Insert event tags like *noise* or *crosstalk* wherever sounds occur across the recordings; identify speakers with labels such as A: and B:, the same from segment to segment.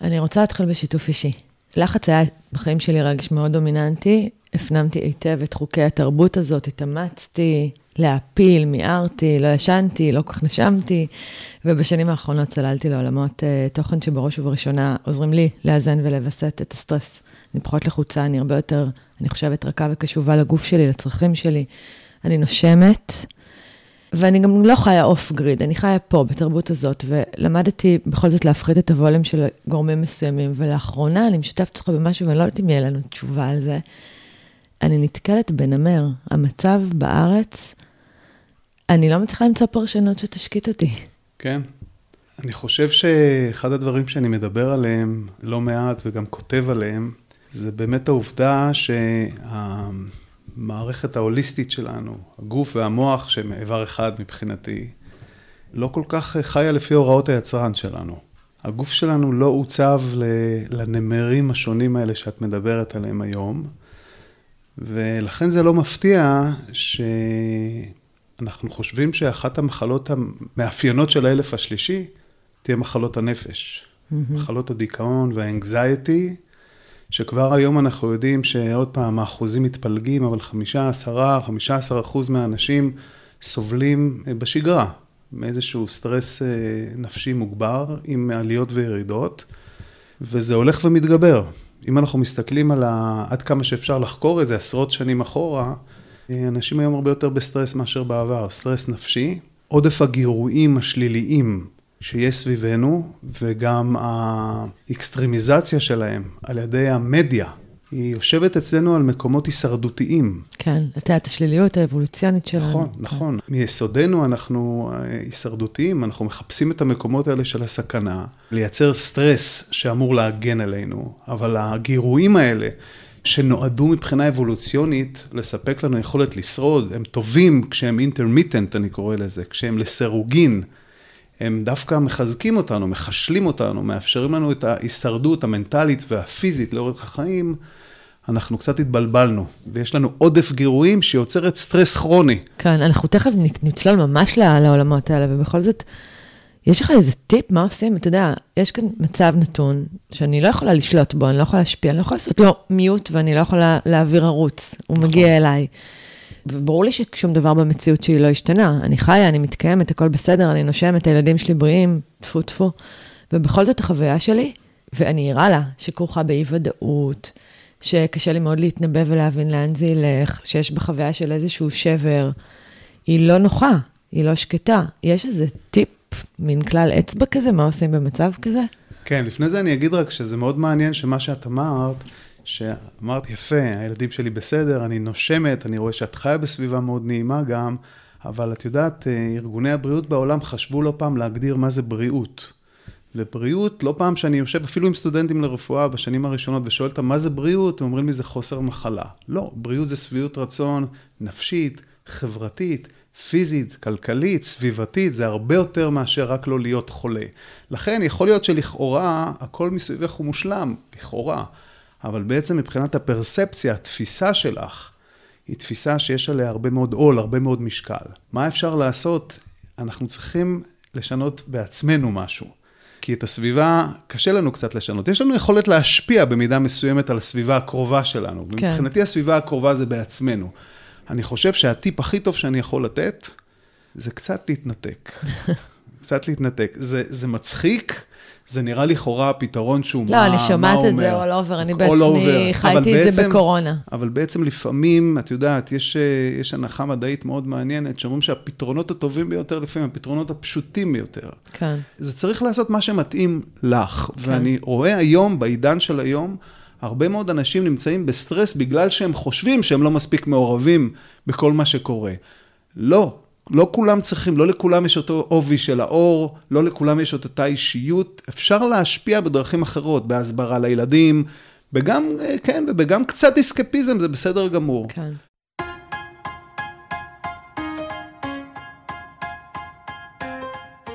A: אני רוצה להתחיל בשיתוף אישי. לחץ היה בחיים שלי רגש מאוד דומיננטי, הפנמתי היטב את חוקי התרבות הזאת, התאמצתי להכיל, מיהרתי, לא ישנתי, לא כל כך נשמתי, ובשנים האחרונות צללתי לעולמות uh, תוכן שבראש ובראשונה עוזרים לי לאזן ולווסת את הסטרס. אני פחות לחוצה, אני הרבה יותר, אני חושבת, רכה וקשובה לגוף שלי, לצרכים שלי. אני נושמת, ואני גם לא חיה off grid, אני חיה פה, בתרבות הזאת, ולמדתי בכל זאת להפחית את הווליום של גורמים מסוימים, ולאחרונה אני משתפת אותך במשהו, ואני לא יודעת אם יהיה לנו תשובה על זה. אני נתקלת בנמר. המצב בארץ, אני לא מצליחה למצוא פרשנות שתשקיט אותי.
B: כן. אני חושב שאחד הדברים שאני מדבר עליהם לא מעט וגם כותב עליהם, זה באמת העובדה שהמערכת ההוליסטית שלנו, הגוף והמוח, שהם איבר אחד מבחינתי, לא כל כך חיה לפי הוראות היצרן שלנו. הגוף שלנו לא עוצב לנמרים השונים האלה שאת מדברת עליהם היום, ולכן זה לא מפתיע שאנחנו חושבים שאחת המחלות המאפיינות של האלף השלישי תהיה מחלות הנפש. Mm-hmm. מחלות הדיכאון והאנגזייטי, שכבר היום אנחנו יודעים שעוד פעם האחוזים מתפלגים, אבל חמישה, עשרה, חמישה עשר אחוז מהאנשים סובלים אה, בשגרה מאיזשהו סטרס אה, נפשי מוגבר עם עליות וירידות, וזה הולך ומתגבר. אם אנחנו מסתכלים על ה... עד כמה שאפשר לחקור את זה עשרות שנים אחורה, אה, אנשים היום הרבה יותר בסטרס מאשר בעבר, סטרס נפשי. עודף הגירויים השליליים שיש סביבנו, וגם האקסטרימיזציה שלהם על ידי המדיה, היא יושבת אצלנו על מקומות הישרדותיים.
A: כן, את יודעת, השליליות האבולוציונית שלנו.
B: נכון, כן. נכון. מיסודנו אנחנו אה, הישרדותיים, אנחנו מחפשים את המקומות האלה של הסכנה, לייצר סטרס שאמור להגן עלינו, אבל הגירויים האלה, שנועדו מבחינה אבולוציונית לספק לנו יכולת לשרוד, הם טובים כשהם אינטרמיטנט, אני קורא לזה, כשהם לסירוגין. הם דווקא מחזקים אותנו, מחשלים אותנו, מאפשרים לנו את ההישרדות המנטלית והפיזית לאורך החיים, אנחנו קצת התבלבלנו, ויש לנו עודף גירויים שיוצרת סטרס כרוני.
A: כן, אנחנו תכף נצלול ממש לעולמות האלה, ובכל זאת, יש לך איזה טיפ, מה עושים? אתה יודע, יש כאן מצב נתון שאני לא יכולה לשלוט בו, אני לא יכולה להשפיע, אני לא יכולה לעשות לו מיוט ואני לא יכולה להעביר ערוץ, הוא נכון. מגיע אליי. וברור לי ששום דבר במציאות שלי לא השתנה. אני חיה, אני מתקיימת, הכל בסדר, אני נושמת, הילדים שלי בריאים, טפו טפו. ובכל זאת החוויה שלי, ואני ערה לה, שכרוכה באי-ודאות, שקשה לי מאוד להתנבא ולהבין לאן זה ילך, שיש בחוויה של איזשהו שבר, היא לא נוחה, היא לא שקטה. יש איזה טיפ, מין כלל אצבע כזה, מה עושים במצב כזה?
B: כן, לפני זה אני אגיד רק שזה מאוד מעניין שמה שאת אמרת, שאמרת, יפה, הילדים שלי בסדר, אני נושמת, אני רואה שאת חיה בסביבה מאוד נעימה גם, אבל את יודעת, אה, ארגוני הבריאות בעולם חשבו לא פעם להגדיר מה זה בריאות. ובריאות, לא פעם שאני יושב אפילו עם סטודנטים לרפואה בשנים הראשונות ושואל אותם מה זה בריאות, הם אומרים לי זה חוסר מחלה. לא, בריאות זה שביעות רצון נפשית, חברתית, פיזית, כלכלית, סביבתית, זה הרבה יותר מאשר רק לא להיות חולה. לכן יכול להיות שלכאורה הכל מסביבך הוא מושלם, לכאורה. אבל בעצם מבחינת הפרספציה, התפיסה שלך, היא תפיסה שיש עליה הרבה מאוד עול, הרבה מאוד משקל. מה אפשר לעשות? אנחנו צריכים לשנות בעצמנו משהו. כי את הסביבה, קשה לנו קצת לשנות. יש לנו יכולת להשפיע במידה מסוימת על הסביבה הקרובה שלנו. כן. מבחינתי הסביבה הקרובה זה בעצמנו. אני חושב שהטיפ הכי טוב שאני יכול לתת, זה קצת להתנתק. *laughs* קצת להתנתק. זה, זה מצחיק, זה נראה לכאורה פתרון שהוא
A: לא, מה, אומר. לא, אני שומעת את זה all over, אני בעצמי חייתי את בעצם, זה בקורונה.
B: אבל בעצם לפעמים, את יודעת, יש, אה, יש הנחה מדעית מאוד מעניינת, שאומרים שהפתרונות הטובים ביותר, לפעמים הפתרונות הפשוטים ביותר.
A: כן.
B: זה צריך לעשות מה שמתאים לך. כן. ואני רואה היום, בעידן של היום, הרבה מאוד אנשים נמצאים בסטרס בגלל שהם חושבים שהם לא מספיק מעורבים בכל מה שקורה. לא, לא כולם צריכים, לא לכולם יש אותו עובי של העור, לא לכולם יש את אותה אישיות. אפשר להשפיע בדרכים אחרות, בהסברה לילדים, וגם, אה, כן, וגם קצת אסקפיזם, זה בסדר גמור.
A: כן.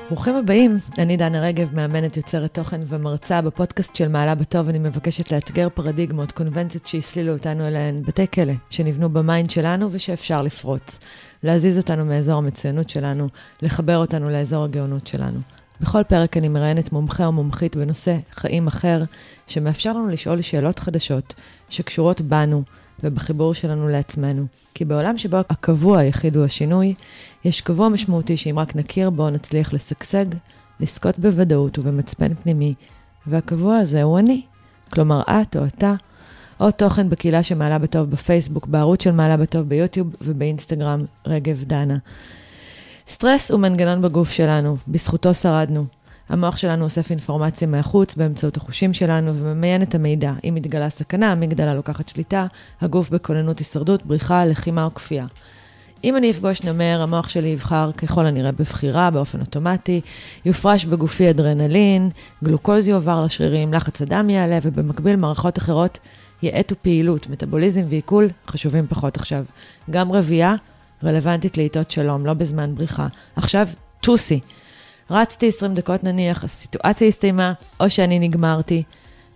A: ברוכים הבאים, אני דנה רגב, מאמנת יוצרת תוכן ומרצה בפודקאסט של מעלה בטוב. אני מבקשת לאתגר פרדיגמות, קונבנציות שהסלילו אותנו אליהן, בתי כלא, שנבנו במיינד שלנו ושאפשר לפרוץ. להזיז אותנו מאזור המצוינות שלנו, לחבר אותנו לאזור הגאונות שלנו. בכל פרק אני מראיינת מומחה או מומחית בנושא חיים אחר, שמאפשר לנו לשאול שאלות חדשות שקשורות בנו ובחיבור שלנו לעצמנו. כי בעולם שבו הקבוע היחיד הוא השינוי, יש קבוע משמעותי שאם רק נכיר בו נצליח לשגשג, לזכות בוודאות ובמצפן פנימי, והקבוע הזה הוא אני. כלומר, את או אתה, או תוכן בקהילה שמעלה בטוב בפייסבוק, בערוץ של מעלה בטוב ביוטיוב ובאינסטגרם, רגב דנה. סטרס הוא מנגנון בגוף שלנו, בזכותו שרדנו. המוח שלנו אוסף אינפורמציה מהחוץ באמצעות החושים שלנו וממיין את המידע. אם מתגלה סכנה, המגדלה לוקחת שליטה, הגוף בכוננות הישרדות, בריחה, לחימה או כפייה. אם אני אפגוש נמר, המוח שלי יבחר ככל הנראה בבחירה, באופן אוטומטי, יופרש בגופי אדרנלין, גלוקוז יועבר לשרירים, לחץ הדם יעלה, ובמקביל מערכות אחרות יאטו פעילות, מטאבוליזם ועיכול חשובים פחות עכשיו. גם רבייה רלוונטית לעיתות שלום, לא בזמן בריחה. עכשיו, טוסי. רצתי 20 דקות נניח, הסיטואציה הסתיימה, או שאני נגמרתי.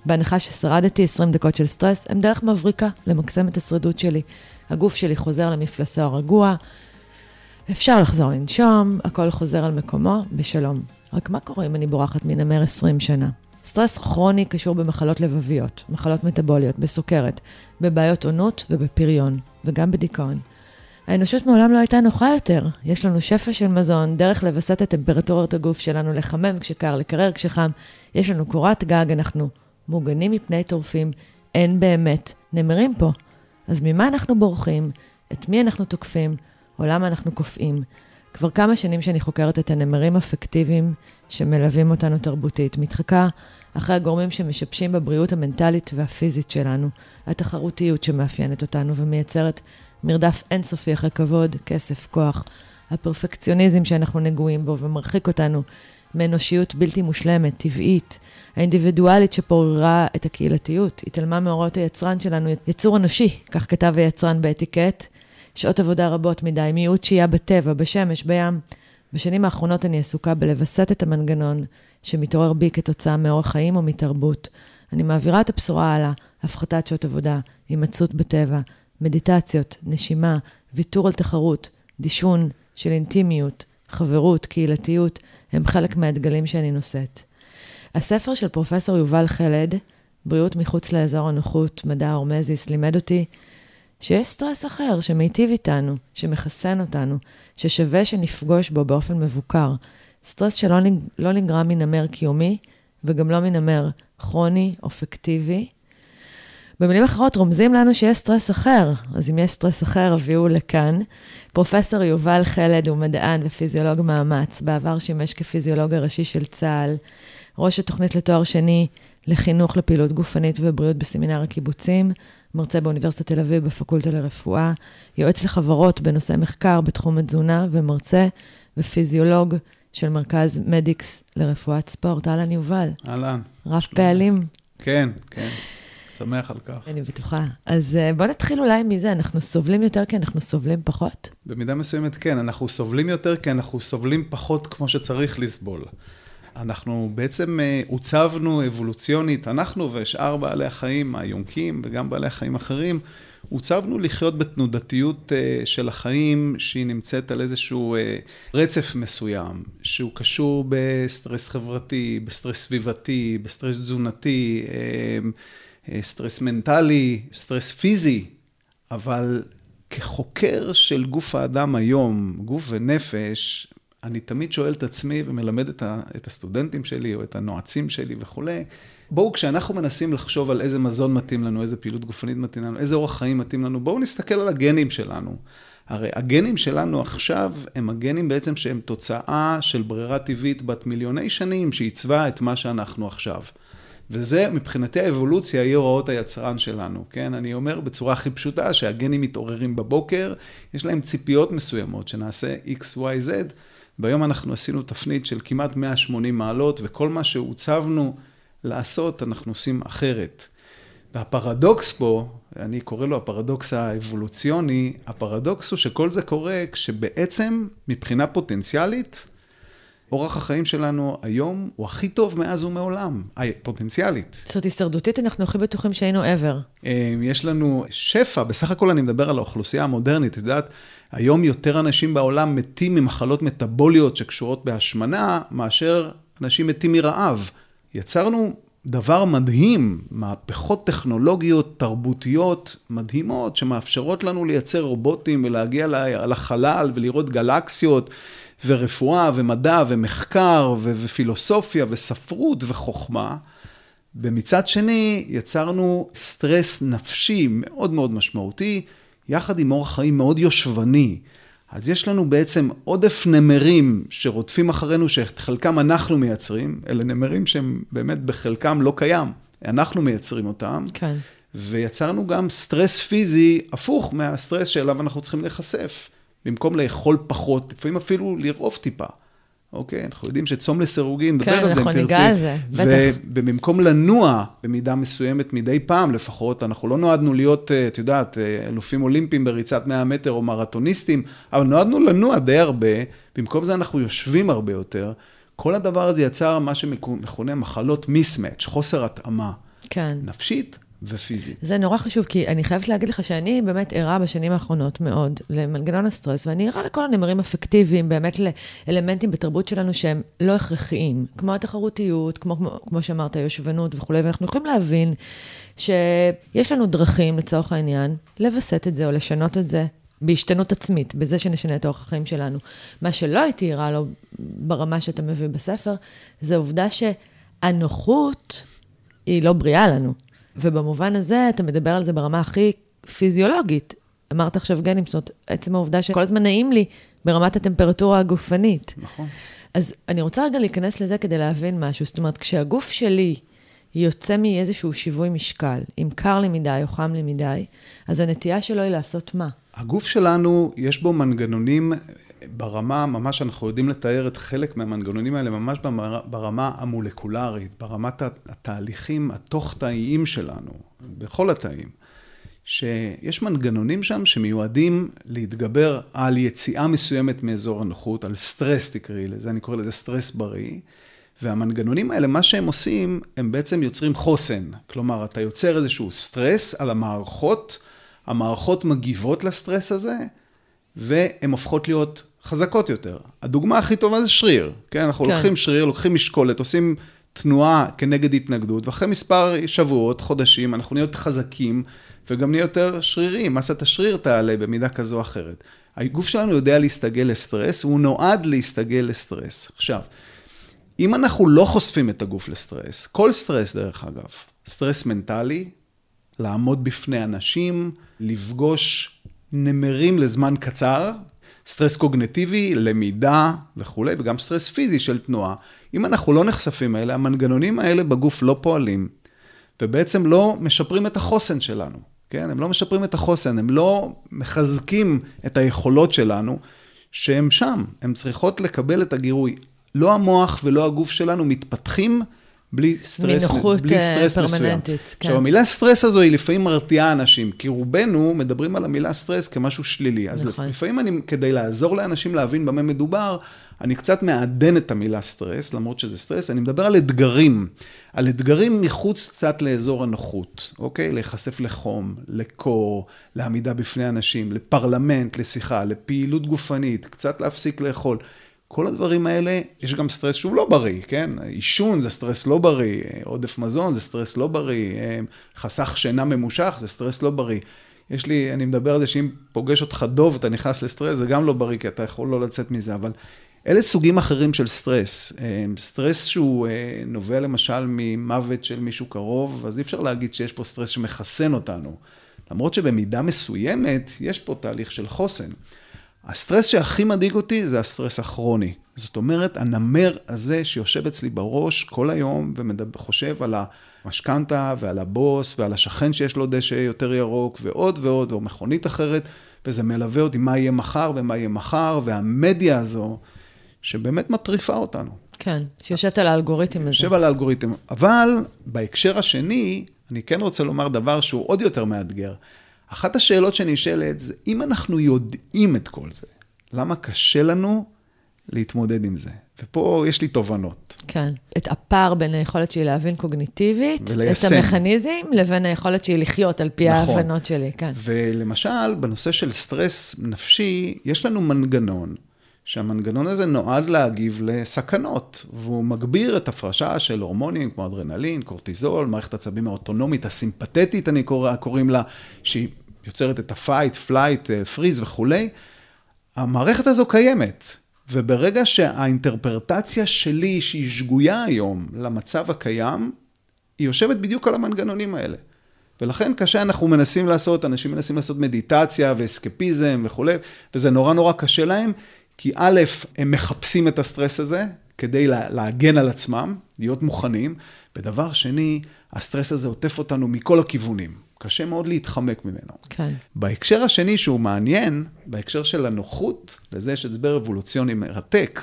A: בהנחה ששרדתי 20 דקות של סטרס, הם דרך מבריקה למקסם את השרידות שלי. הגוף שלי חוזר למפלסו הרגוע, אפשר לחזור לנשום, הכל חוזר על מקומו, בשלום. רק מה קורה אם אני בורחת מנמר 20 שנה? סטרס כרוני קשור במחלות לבביות, מחלות מטבוליות, בסוכרת, בבעיות עונות ובפריון, וגם בדיכאון. האנושות מעולם לא הייתה נוחה יותר. יש לנו שפע של מזון, דרך לווסת את טמפרטורת הגוף שלנו, לחמם כשקר, לקרר כשחם. יש לנו קורת גג, אנחנו מוגנים מפני טורפים. אין באמת נמרים פה. אז ממה אנחנו בורחים? את מי אנחנו תוקפים? או למה אנחנו קופאים? כבר כמה שנים שאני חוקרת את הנמרים הפקטיביים שמלווים אותנו תרבותית. מתחקה אחרי הגורמים שמשבשים בבריאות המנטלית והפיזית שלנו, התחרותיות שמאפיינת אותנו ומייצרת מרדף אינסופי אחרי כבוד, כסף, כוח, הפרפקציוניזם שאנחנו נגועים בו ומרחיק אותנו מאנושיות בלתי מושלמת, טבעית, האינדיבידואלית שפוררה את הקהילתיות, התעלמה מהוראות היצרן שלנו, יצור אנושי, כך כתב היצרן באטיקט, שעות עבודה רבות מדי, מיעוט שהייה בטבע, בשמש, בים. בשנים האחרונות אני עסוקה בלווסת את המנגנון שמתעורר בי כתוצאה מאורח חיים או מתרבות. אני מעבירה את הבשורה הלאה, הפחתת שעות עבודה, הימצאות בטבע, מדיטציות, נשימה, ויתור על תחרות, דישון של אינטימיות, חברות, קהילתיות, הם חלק מהדגלים שאני נושאת. הספר של פרופסור יובל חלד, בריאות מחוץ לאזור הנוחות, מדע הרמזיס, לימד אותי שיש סטרס אחר שמיטיב איתנו, שמחסן אותנו, ששווה שנפגוש בו באופן מבוקר. סטרס שלא לא נגרם מנמר קיומי, וגם לא מנמר כרוני או פיקטיבי, במילים אחרות, רומזים לנו שיש סטרס אחר. אז אם יש סטרס אחר, הביאו לכאן. פרופסור יובל חלד הוא מדען ופיזיולוג מאמץ. בעבר שימש כפיזיולוג הראשי של צה"ל, ראש התוכנית לתואר שני לחינוך לפעילות גופנית ובריאות בסמינר הקיבוצים, מרצה באוניברסיטת תל אביב בפקולטה לרפואה, יועץ לחברות בנושא מחקר בתחום התזונה ומרצה ופיזיולוג של מרכז מדיקס לרפואת ספורט. אהלן, יובל.
B: אהלן.
A: רב פעלים.
B: כן, כן. שמח על כך.
A: אני בטוחה. אז אה, בוא נתחיל אולי מזה, אנחנו סובלים יותר כי אנחנו סובלים פחות?
B: במידה מסוימת כן, אנחנו סובלים יותר כי אנחנו סובלים פחות כמו שצריך לסבול. אנחנו בעצם אה, עוצבנו אבולוציונית, אנחנו ושאר בעלי החיים, היונקים וגם בעלי החיים אחרים, עוצבנו לחיות בתנודתיות אה, של החיים שהיא נמצאת על איזשהו רצף מסוים, שהוא קשור בסטרס חברתי, בסטרס סביבתי, בסטרס תזונתי. אה, סטרס מנטלי, סטרס פיזי, אבל כחוקר של גוף האדם היום, גוף ונפש, אני תמיד שואל את עצמי ומלמד את, את הסטודנטים שלי או את הנועצים שלי וכולי, בואו כשאנחנו מנסים לחשוב על איזה מזון מתאים לנו, איזה פעילות גופנית מתאים לנו, איזה אורח חיים מתאים לנו, בואו נסתכל על הגנים שלנו. הרי הגנים שלנו עכשיו הם הגנים בעצם שהם תוצאה של ברירה טבעית בת מיליוני שנים שעיצבה את מה שאנחנו עכשיו. וזה מבחינתי האבולוציה היא הוראות היצרן שלנו, כן? אני אומר בצורה הכי פשוטה שהגנים מתעוררים בבוקר, יש להם ציפיות מסוימות שנעשה x, y, z, והיום אנחנו עשינו תפנית של כמעט 180 מעלות, וכל מה שהוצבנו לעשות אנחנו עושים אחרת. והפרדוקס פה, אני קורא לו הפרדוקס האבולוציוני, הפרדוקס הוא שכל זה קורה כשבעצם מבחינה פוטנציאלית, אורח החיים שלנו היום הוא הכי טוב מאז ומעולם, פוטנציאלית.
A: זאת אומרת, הישרדותית אנחנו הכי בטוחים שהיינו ever.
B: אמ, יש לנו שפע, בסך הכל אני מדבר על האוכלוסייה המודרנית, את יודעת, היום יותר אנשים בעולם מתים ממחלות מטאבוליות שקשורות בהשמנה, מאשר אנשים מתים מרעב. יצרנו דבר מדהים, מהפכות טכנולוגיות, תרבותיות מדהימות, שמאפשרות לנו לייצר רובוטים ולהגיע לחלל ולראות גלקסיות, ורפואה ומדע ומחקר ופילוסופיה וספרות וחוכמה. ומצד שני, יצרנו סטרס נפשי מאוד מאוד משמעותי, יחד עם אורח חיים מאוד יושבני. אז יש לנו בעצם עודף נמרים שרודפים אחרינו, שאת חלקם אנחנו מייצרים, אלה נמרים שהם באמת בחלקם לא קיים, אנחנו מייצרים אותם.
A: כן.
B: ויצרנו גם סטרס פיזי הפוך מהסטרס שאליו אנחנו צריכים להיחשף. במקום לאכול פחות, לפעמים אפילו לרעוב טיפה. אוקיי? אנחנו יודעים שצום לסירוגין, נדבר
A: כן,
B: על זה אם
A: תרצי.
B: כן,
A: אנחנו ניגע על זה, בטח.
B: ובמקום לנוע במידה מסוימת מדי פעם לפחות, אנחנו לא נועדנו להיות, אה, את יודעת, אה, אלופים אולימפיים בריצת 100 מטר או מרתוניסטים, אבל נועדנו לנוע די הרבה, במקום זה אנחנו יושבים הרבה יותר. כל הדבר הזה יצר מה שמכונה מחלות מיסמץ', חוסר התאמה.
A: כן.
B: נפשית ופיזית.
A: זה נורא חשוב, כי אני חייבת להגיד לך שאני באמת ערה בשנים האחרונות מאוד למנגנון הסטרס, ואני ערה לכל הנמרים אפקטיביים, באמת לאלמנטים בתרבות שלנו שהם לא הכרחיים, כמו התחרותיות, כמו, כמו, כמו שאמרת, היושבנות וכולי, ואנחנו יכולים להבין שיש לנו דרכים, לצורך העניין, לווסת את זה או לשנות את זה. בהשתנות עצמית, בזה שנשנה את אורח החיים שלנו. מה שלא הייתי ערה לו ברמה שאתה מביא בספר, זה העובדה שהנוחות היא לא בריאה לנו. ובמובן הזה, אתה מדבר על זה ברמה הכי פיזיולוגית. אמרת עכשיו גנים, זאת אומרת, עצם העובדה שכל הזמן נעים לי ברמת הטמפרטורה הגופנית.
B: נכון.
A: אז אני רוצה רגע להיכנס לזה כדי להבין משהו. זאת אומרת, כשהגוף שלי יוצא מאיזשהו שיווי משקל, אם קר לי מדי או חם לי מדי, אז הנטייה שלו היא לעשות מה?
B: הגוף שלנו, יש בו מנגנונים ברמה, ממש אנחנו יודעים לתאר את חלק מהמנגנונים האלה, ממש ברמה המולקולרית, ברמת התהליכים התוך-תאיים שלנו, בכל התאים, שיש מנגנונים שם שמיועדים להתגבר על יציאה מסוימת מאזור הנוחות, על סטרס תקראי לזה, אני קורא לזה סטרס בריא. והמנגנונים האלה, מה שהם עושים, הם בעצם יוצרים חוסן. כלומר, אתה יוצר איזשהו סטרס על המערכות, המערכות מגיבות לסטרס הזה, והן הופכות להיות חזקות יותר. הדוגמה הכי טובה זה שריר, כן? אנחנו כן. לוקחים שריר, לוקחים משקולת, עושים תנועה כנגד התנגדות, ואחרי מספר שבועות, חודשים, אנחנו נהיה יותר חזקים, וגם נהיה יותר שרירים, מסת השריר תעלה במידה כזו או אחרת. הגוף שלנו יודע להסתגל לסטרס, הוא נועד להסתגל לסטרס. עכשיו, אם אנחנו לא חושפים את הגוף לסטרס, כל סטרס דרך אגב, סטרס מנטלי, לעמוד בפני אנשים, לפגוש נמרים לזמן קצר, סטרס קוגניטיבי, למידה וכולי, וגם סטרס פיזי של תנועה. אם אנחנו לא נחשפים לאלה, המנגנונים האלה בגוף לא פועלים, ובעצם לא משפרים את החוסן שלנו, כן? הם לא משפרים את החוסן, הם לא מחזקים את היכולות שלנו, שהם שם, הן צריכות לקבל את הגירוי. לא המוח ולא הגוף שלנו מתפתחים בלי סטרס,
A: מנוחות
B: בלי סטרס
A: פרמננטית,
B: מסוים.
A: כן.
B: עכשיו, המילה סטרס הזו היא לפעמים מרתיעה אנשים, כי רובנו מדברים על המילה סטרס כמשהו שלילי. אז
A: נכון.
B: לפעמים אני, כדי לעזור לאנשים להבין במה מדובר, אני קצת מעדן את המילה סטרס, למרות שזה סטרס, אני מדבר על אתגרים. על אתגרים מחוץ קצת לאזור הנוחות, אוקיי? להיחשף לחום, לקור, לעמידה בפני אנשים, לפרלמנט, לשיחה, לפעילות גופנית, קצת להפסיק לאכול. כל הדברים האלה, יש גם סטרס שהוא לא בריא, כן? עישון זה סטרס לא בריא, עודף מזון זה סטרס לא בריא, חסך שינה ממושך זה סטרס לא בריא. יש לי, אני מדבר על זה שאם פוגש אותך דוב ואתה נכנס לסטרס, זה גם לא בריא, כי אתה יכול לא לצאת מזה, אבל אלה סוגים אחרים של סטרס. סטרס שהוא נובע למשל ממוות של מישהו קרוב, אז אי אפשר להגיד שיש פה סטרס שמחסן אותנו. למרות שבמידה מסוימת, יש פה תהליך של חוסן. הסטרס שהכי מדאיג אותי זה הסטרס הכרוני. זאת אומרת, הנמר הזה שיושב אצלי בראש כל היום וחושב על המשכנתה ועל הבוס ועל השכן שיש לו דשא יותר ירוק ועוד ועוד, או מכונית אחרת, וזה מלווה אותי מה יהיה מחר ומה יהיה מחר, והמדיה הזו, שבאמת מטריפה אותנו.
A: כן, שיושבת על האלגוריתם הזה.
B: יושב על האלגוריתם. אבל בהקשר השני, אני כן רוצה לומר דבר שהוא עוד יותר מאתגר. אחת השאלות שנשאלת זה, אם אנחנו יודעים את כל זה, למה קשה לנו להתמודד עם זה? ופה יש לי תובנות.
A: כן. את הפער בין היכולת שלי להבין קוגניטיבית,
B: וליישם.
A: את המכניזם, לבין היכולת שלי לחיות על פי
B: נכון.
A: ההבנות שלי, כן.
B: ולמשל, בנושא של סטרס נפשי, יש לנו מנגנון שהמנגנון הזה נועד להגיב לסכנות, והוא מגביר את הפרשה של הורמונים כמו אדרנלין, קורטיזול, מערכת עצבים האוטונומית, הסימפתטית, אני קורא, קוראים לה, שהיא יוצרת את ה fight, flight, freeze וכולי. המערכת הזו קיימת, וברגע שהאינטרפרטציה שלי, שהיא שגויה היום למצב הקיים, היא יושבת בדיוק על המנגנונים האלה. ולכן כאשר אנחנו מנסים לעשות, אנשים מנסים לעשות מדיטציה ואסקפיזם וכולי, וזה נורא נורא קשה להם, כי א', הם מחפשים את הסטרס הזה כדי להגן על עצמם, להיות מוכנים, ודבר שני, הסטרס הזה עוטף אותנו מכל הכיוונים. קשה מאוד להתחמק ממנו.
A: כן.
B: בהקשר השני שהוא מעניין, בהקשר של הנוחות, לזה יש הסבר אבולוציוני מרתק,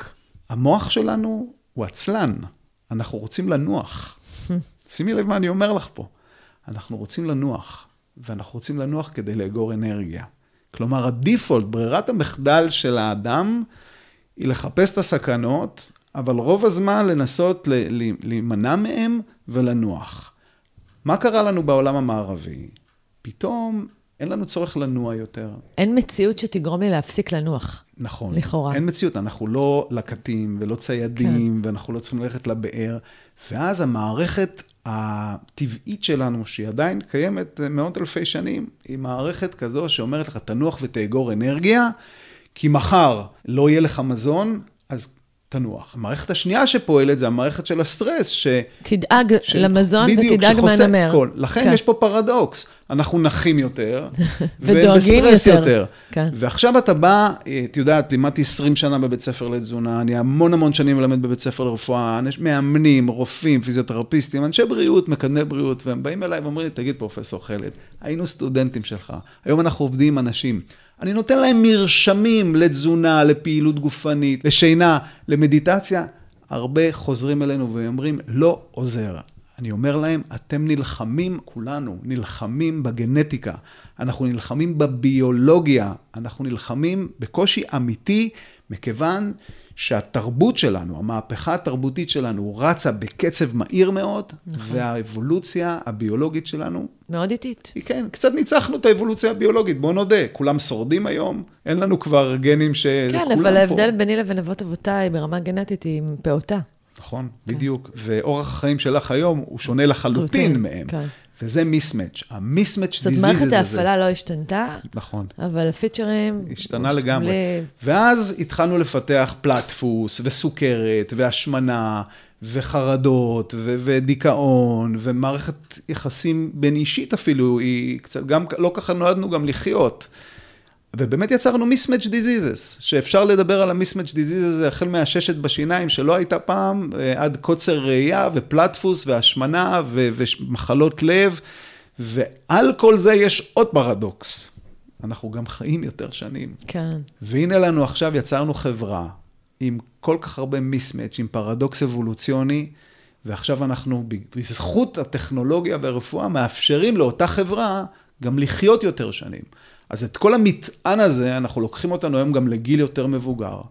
B: המוח שלנו הוא עצלן, אנחנו רוצים לנוח. *laughs* שימי לב מה אני אומר לך פה. אנחנו רוצים לנוח, ואנחנו רוצים לנוח כדי לאגור אנרגיה. כלומר, הדיפולט, ברירת המחדל של האדם, היא לחפש את הסכנות, אבל רוב הזמן לנסות להימנע מהם ולנוח. מה קרה לנו בעולם המערבי? פתאום אין לנו צורך לנוע יותר.
A: אין מציאות שתגרום לי להפסיק לנוח.
B: נכון.
A: לכאורה.
B: אין מציאות, אנחנו לא לקטים ולא ציידים, כן. ואנחנו לא צריכים ללכת לבאר, ואז המערכת הטבעית שלנו, שהיא עדיין קיימת מאות אלפי שנים, היא מערכת כזו שאומרת לך, תנוח ותאגור אנרגיה, כי מחר לא יהיה לך מזון, אז תנוח. המערכת השנייה שפועלת זה המערכת של הסטרס, ש...
A: תדאג ש... למזון בדיוק, ותדאג מה נמר.
B: כל. לכן כן. יש פה פרדוקס. אנחנו נחים יותר, *laughs* ודואגים יותר. יותר. כן. ועכשיו אתה בא, את יודעת, לימדתי 20 שנה בבית ספר לתזונה, אני המון המון שנים מלמד בבית ספר לרפואה, מאמנים, רופאים, פיזיותרפיסטים, אנשי בריאות, מקדמי בריאות, והם באים אליי ואומרים לי, תגיד, פרופסור חלד, היינו סטודנטים שלך, היום אנחנו עובדים עם אנשים. אני נותן להם מרשמים לתזונה, לפעילות גופנית, לשינה, למדיטציה. הרבה חוזרים אלינו ואומרים, לא עוזר. אני אומר להם, אתם נלחמים, כולנו נלחמים בגנטיקה, אנחנו נלחמים בביולוגיה, אנחנו נלחמים בקושי אמיתי, מכיוון שהתרבות שלנו, המהפכה התרבותית שלנו, רצה בקצב מהיר מאוד, נכון. והאבולוציה הביולוגית שלנו...
A: מאוד איטית.
B: כן, קצת ניצחנו את האבולוציה הביולוגית, בואו נודה. כולם שורדים היום, אין לנו כבר גנים ש...
A: כן, אבל ההבדל ביני לבין אבות אבותיי ברמה גנטית היא פעוטה.
B: נכון, כן. בדיוק. ואורח החיים שלך היום הוא שונה לחלוטין מהם. כן. וזה מיסמץ'. המיסמץ' דיזיז הזה.
A: זאת מערכת ההפעלה לא השתנתה.
B: נכון.
A: אבל הפיצ'רים...
B: השתנה לגמרי. ואז התחלנו לפתח פלטפוס, וסוכרת, והשמנה, וחרדות, ו- ודיכאון, ומערכת יחסים בין אישית אפילו, היא קצת, גם לא ככה נועדנו גם לחיות. ובאמת יצרנו mismatch diseases, שאפשר לדבר על ה-mismatch diseases הזה החל מהששת בשיניים, שלא הייתה פעם, אה, עד קוצר ראייה ופלטפוס והשמנה ו- ומחלות לב, ועל כל זה יש עוד פרדוקס. אנחנו גם חיים יותר שנים.
A: כן.
B: והנה לנו עכשיו יצרנו חברה עם כל כך הרבה mismatch, עם פרדוקס אבולוציוני, ועכשיו אנחנו, בזכות הטכנולוגיה והרפואה, מאפשרים לאותה חברה גם לחיות יותר שנים. אז את כל המטען הזה, אנחנו לוקחים אותנו היום גם לגיל יותר מבוגר.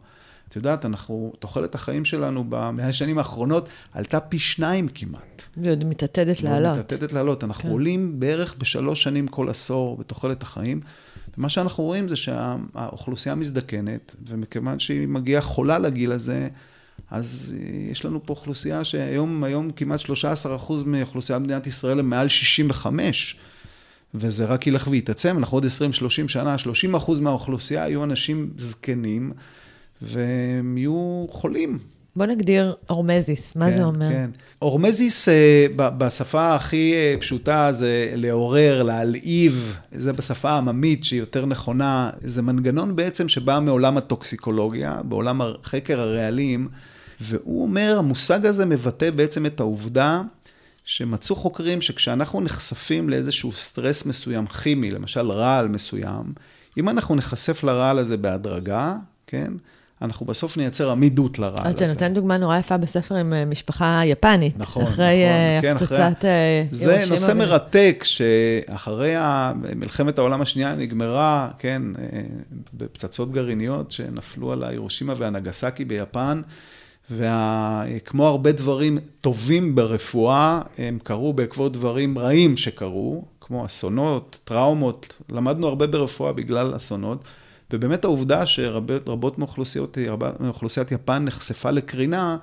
B: את יודעת, אנחנו, תוחלת החיים שלנו במאה השנים האחרונות עלתה פי שניים כמעט.
A: ועוד מתעתדת לעלות.
B: מתעתדת לעלות. אנחנו כן. עולים בערך בשלוש שנים כל עשור בתוחלת החיים. ומה שאנחנו רואים זה שהאוכלוסייה מזדקנת, ומכיוון שהיא מגיעה חולה לגיל הזה, אז יש לנו פה אוכלוסייה שהיום היום כמעט 13% מאוכלוסיית מדינת ישראל הם מעל 65. וזה רק ילך ויתעצם, אנחנו עוד 20-30 שנה, 30 אחוז מהאוכלוסייה יהיו אנשים זקנים, והם יהיו חולים.
A: בוא נגדיר אורמזיס, מה כן, זה אומר? כן,
B: אורמזיס אה, בשפה הכי אה, פשוטה זה לעורר, להלהיב, זה בשפה העממית שהיא יותר נכונה, זה מנגנון בעצם שבא מעולם הטוקסיקולוגיה, בעולם חקר הרעלים, והוא אומר, המושג הזה מבטא בעצם את העובדה שמצאו חוקרים שכשאנחנו נחשפים לאיזשהו סטרס מסוים כימי, למשל רעל מסוים, אם אנחנו נחשף לרעל הזה בהדרגה, כן? אנחנו בסוף נייצר עמידות לרעל הזה.
A: אתה נותן דוגמה נורא יפה בספר עם אה, משפחה יפנית.
B: נכון,
A: אחרי נכון. אה, כן, הפצצת
B: אחרי... אה, זה נושא. מרתק, שאחרי מלחמת העולם השנייה נגמרה, כן, בפצצות גרעיניות שנפלו על הירושימה והנגסקי ביפן. וכמו הרבה דברים טובים ברפואה, הם קרו בעקבות דברים רעים שקרו, כמו אסונות, טראומות, למדנו הרבה ברפואה בגלל אסונות, ובאמת העובדה שרבות מאוכלוסיית יפן נחשפה לקרינה,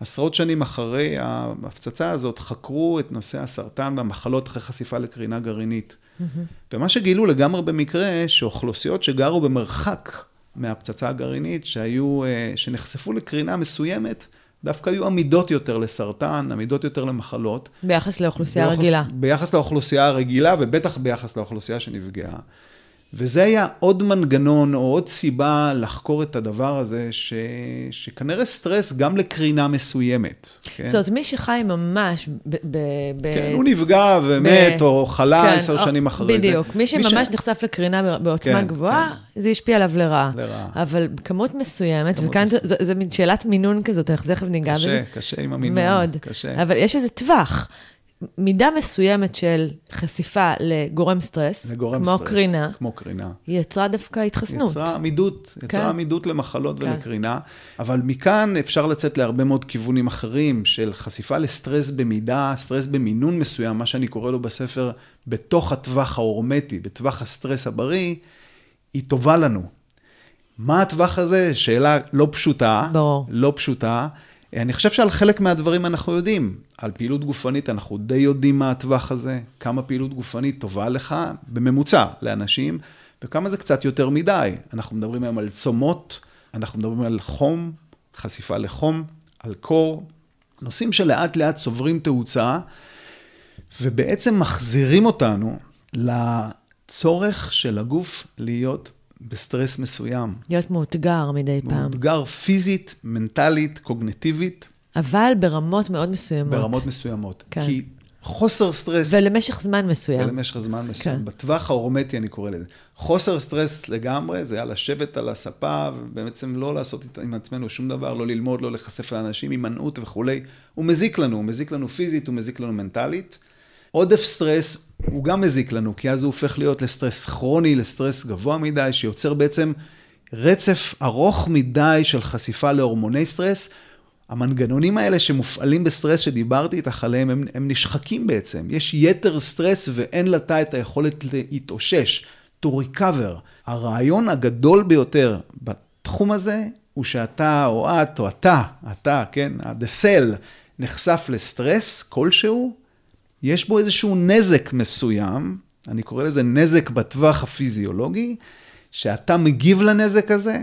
B: עשרות שנים אחרי ההפצצה הזאת, חקרו את נושא הסרטן והמחלות אחרי חשיפה לקרינה גרעינית. Mm-hmm. ומה שגילו לגמרי במקרה, שאוכלוסיות שגרו במרחק מהפצצה הגרעינית, שהיו, אה, שנחשפו לקרינה מסוימת, דווקא היו עמידות יותר לסרטן, עמידות יותר למחלות.
A: ביחס לאוכלוסייה ביחס, רגילה.
B: ביחס לאוכלוסייה הרגילה, ובטח ביחס לאוכלוסייה שנפגעה. וזה היה עוד מנגנון או עוד סיבה לחקור את הדבר הזה, ש... שכנראה סטרס גם לקרינה מסוימת.
A: כן? זאת אומרת, מי שחי ממש ב... ב...
B: כן, הוא נפגע ומת, ב... או חלה כן, עשר כן, שנים אחרי
A: בדיוק. זה. בדיוק, מי שממש ש... נחשף לקרינה בעוצמה כן, גבוהה, כן. זה השפיע עליו לרעה.
B: לרעה.
A: אבל כמות מסוימת, כמות וכאן מס... זו, זו מין שאלת מינון כזאת, אנחנו תכף ניגע
B: בזה. קשה, קשה עם המינון.
A: מאוד.
B: קשה.
A: אבל יש איזה טווח. מידה מסוימת של חשיפה לגורם סטרס,
B: לגורם
A: כמו
B: סטרס,
A: קרינה,
B: כמו קרינה,
A: היא יצרה דווקא התחסנות.
B: יצרה עמידות, יצרה כן. עמידות למחלות כן. ולקרינה, אבל מכאן אפשר לצאת להרבה מאוד כיוונים אחרים של חשיפה לסטרס במידה, סטרס במינון מסוים, מה שאני קורא לו בספר, בתוך הטווח ההורמטי, בטווח הסטרס הבריא, היא טובה לנו. מה הטווח הזה? שאלה לא פשוטה.
A: ברור.
B: לא פשוטה. אני חושב שעל חלק מהדברים אנחנו יודעים. על פעילות גופנית אנחנו די יודעים מה הטווח הזה, כמה פעילות גופנית טובה לך, בממוצע, לאנשים, וכמה זה קצת יותר מדי. אנחנו מדברים היום על צומות, אנחנו מדברים על חום, חשיפה לחום, על קור, נושאים שלאט לאט צוברים תאוצה, ובעצם מחזירים אותנו לצורך של הגוף להיות בסטרס מסוים.
A: להיות מאותגר מדי פעם.
B: מאותגר פיזית, מנטלית, קוגניטיבית.
A: אבל ברמות מאוד מסוימות.
B: ברמות מסוימות. כן. כי חוסר סטרס...
A: ולמשך זמן מסוים.
B: ולמשך זמן מסוים. כן. בטווח ההורמטי אני קורא לזה. חוסר סטרס לגמרי, זה היה לשבת על הספה, ובעצם לא לעשות עם עצמנו שום דבר, לא ללמוד, לא להיחשף לאנשים, הימנעות וכולי. הוא מזיק לנו, הוא מזיק לנו פיזית, הוא מזיק לנו מנטלית. עודף סטרס הוא גם מזיק לנו, כי אז הוא הופך להיות לסטרס כרוני, לסטרס גבוה מדי, שיוצר בעצם רצף ארוך מדי של חשיפה להורמוני סטרס. המנגנונים האלה שמופעלים בסטרס שדיברתי איתך עליהם, הם, הם נשחקים בעצם. יש יתר סטרס ואין לתא את היכולת להתאושש, to recover. הרעיון הגדול ביותר בתחום הזה, הוא שאתה או את או אתה, אתה, כן, the cell, נחשף לסטרס כלשהו, יש בו איזשהו נזק מסוים, אני קורא לזה נזק בטווח הפיזיולוגי, שאתה מגיב לנזק הזה,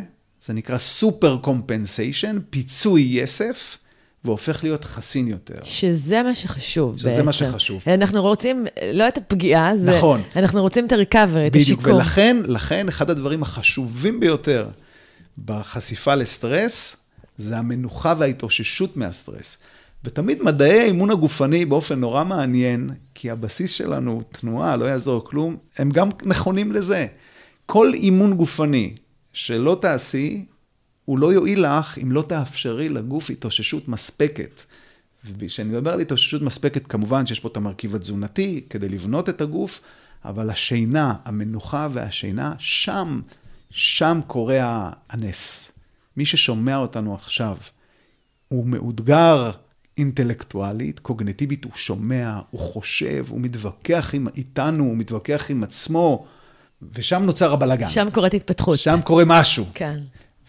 B: זה נקרא super compensation, פיצוי יסף, והופך להיות חסין יותר.
A: שזה מה שחשוב
B: שזה בעצם. שזה מה שחשוב.
A: אנחנו רוצים, לא את הפגיעה, זה,
B: נכון.
A: אנחנו רוצים את ה recover, את השיקום.
B: בדיוק, ולכן, לכן, אחד הדברים החשובים ביותר בחשיפה לסטרס, זה המנוחה וההתאוששות מהסטרס. ותמיד מדעי האימון הגופני באופן נורא מעניין, כי הבסיס שלנו, תנועה, לא יעזור כלום, הם גם נכונים לזה. כל אימון גופני שלא תעשי, הוא לא יועיל לך אם לא תאפשרי לגוף התאוששות מספקת. וכשאני מדבר על התאוששות מספקת, כמובן שיש פה את המרכיב התזונתי כדי לבנות את הגוף, אבל השינה, המנוחה והשינה, שם, שם קורה הנס. מי ששומע אותנו עכשיו, הוא מאותגר אינטלקטואלית, קוגנטיבית, הוא שומע, הוא חושב, הוא מתווכח עם, איתנו, הוא מתווכח עם עצמו, ושם נוצר הבלגן.
A: שם קורית התפתחות.
B: שם קורה משהו.
A: כן.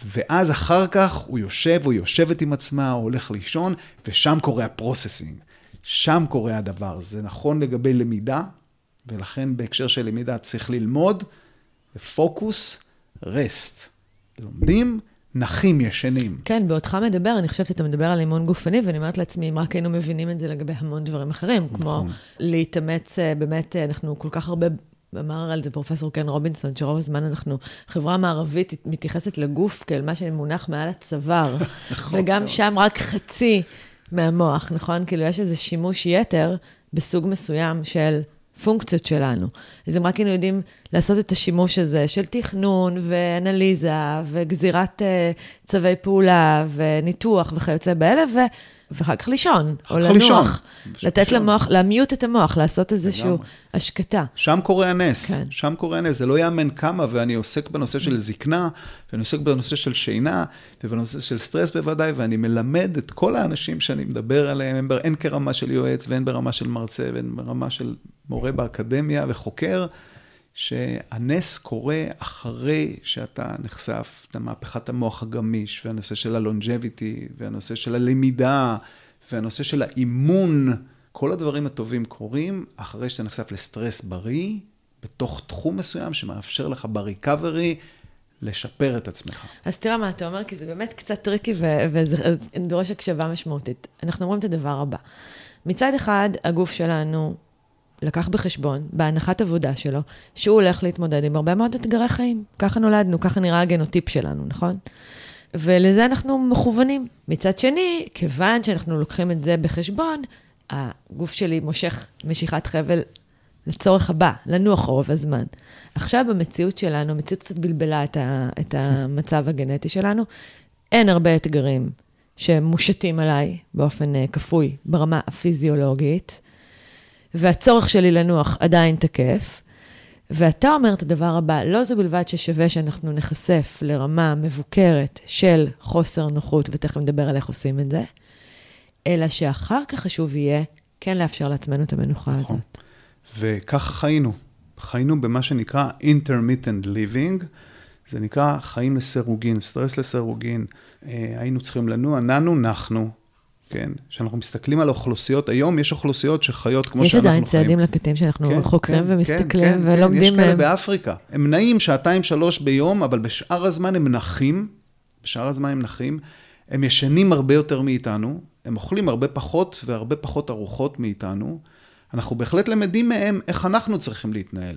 B: ואז אחר כך הוא יושב או יושבת עם עצמה, או הולך לישון, ושם קורה הפרוססינג. שם קורה הדבר. זה נכון לגבי למידה, ולכן בהקשר של למידה צריך ללמוד, פוקוס, רסט. לומדים, נחים, ישנים.
A: כן, בעודך מדבר, אני חושבת שאתה מדבר על אימון גופני, ואני אומרת לעצמי, אם רק היינו מבינים את זה לגבי המון דברים אחרים, נכון. כמו להתאמץ, אה, באמת, אה, אנחנו כל כך הרבה אמר על זה פרופסור קן רובינסון, שרוב הזמן אנחנו, חברה מערבית מתייחסת לגוף כאל מה שמונח מעל הצוואר. *laughs* נכון. וגם שם רק חצי מהמוח, נכון? כאילו, יש איזה שימוש יתר בסוג מסוים של פונקציות שלנו. אז אם רק היינו יודעים לעשות את השימוש הזה של תכנון ואנליזה וגזירת uh, צווי פעולה וניתוח וכיוצא באלה, ו... ואחר כך לישון, או לנוח. לישון. לתת לישון. למוח, להמיוט את המוח, לעשות איזושהי השקטה.
B: שם קורה הנס, כן. שם קורה הנס. זה לא יאמן כמה, ואני עוסק בנושא של זקנה, ואני עוסק בנושא של שינה, ובנושא של סטרס בוודאי, ואני מלמד את כל האנשים שאני מדבר עליהם, הן כרמה של יועץ, והן ברמה של מרצה, והן ברמה של מורה באקדמיה וחוקר, שהנס קורה אחרי שאתה נחשף למהפכת המוח הגמיש, והנושא של הלונג'ביטי, והנושא של הלמידה, והנושא של האימון. כל הדברים הטובים קורים אחרי שאתה נחשף לסטרס בריא, בתוך תחום מסוים שמאפשר לך בריקאברי לשפר את עצמך.
A: אז תראה מה אתה אומר, כי זה באמת קצת טריקי וזה דורש הקשבה משמעותית. אנחנו אומרים את הדבר הבא. מצד אחד, הגוף שלנו לקח בחשבון, בהנחת עבודה שלו, שהוא הולך להתמודד עם הרבה מאוד אתגרי חיים. ככה נולדנו, ככה נראה הגנוטיפ שלנו, נכון? ולזה אנחנו מכוונים. מצד שני, כיוון שאנחנו לוקחים את זה בחשבון, הגוף שלי מושך משיכת חבל לצורך הבא, לנוח רוב הזמן. עכשיו במציאות שלנו, המציאות קצת בלבלה את, ה, את המצב הגנטי שלנו, אין הרבה אתגרים שמושתים עליי באופן uh, כפוי ברמה הפיזיולוגית, והצורך שלי לנוח עדיין תקף. ואתה אומר את הדבר הבא, לא זו בלבד ששווה שאנחנו נחשף לרמה מבוקרת של חוסר נוחות, ותכף נדבר על איך עושים את זה, אלא שאחר כך חשוב יהיה כן לאפשר לעצמנו את המנוחה נכון. הזאת.
B: וככה חיינו. חיינו במה שנקרא intermittent living, זה נקרא חיים לסירוגין, סטרס לסירוגין. אה, היינו צריכים לנוע, נענו, נחנו, כן? כשאנחנו מסתכלים על האוכלוסיות, היום יש אוכלוסיות שחיות כמו שאנחנו חיים.
A: יש עדיין צעדים לקטים שאנחנו כן, חוקרים כן, ומסתכלים כן, כן, ולומדים
B: מהם. יש כאלה באפריקה. הם נעים שעתיים, שלוש ביום, אבל בשאר הזמן הם נחים, בשאר הזמן הם נחים, הם ישנים הרבה יותר מאיתנו, הם אוכלים הרבה פחות והרבה פחות ארוחות מאיתנו. אנחנו בהחלט למדים מהם איך אנחנו צריכים להתנהל.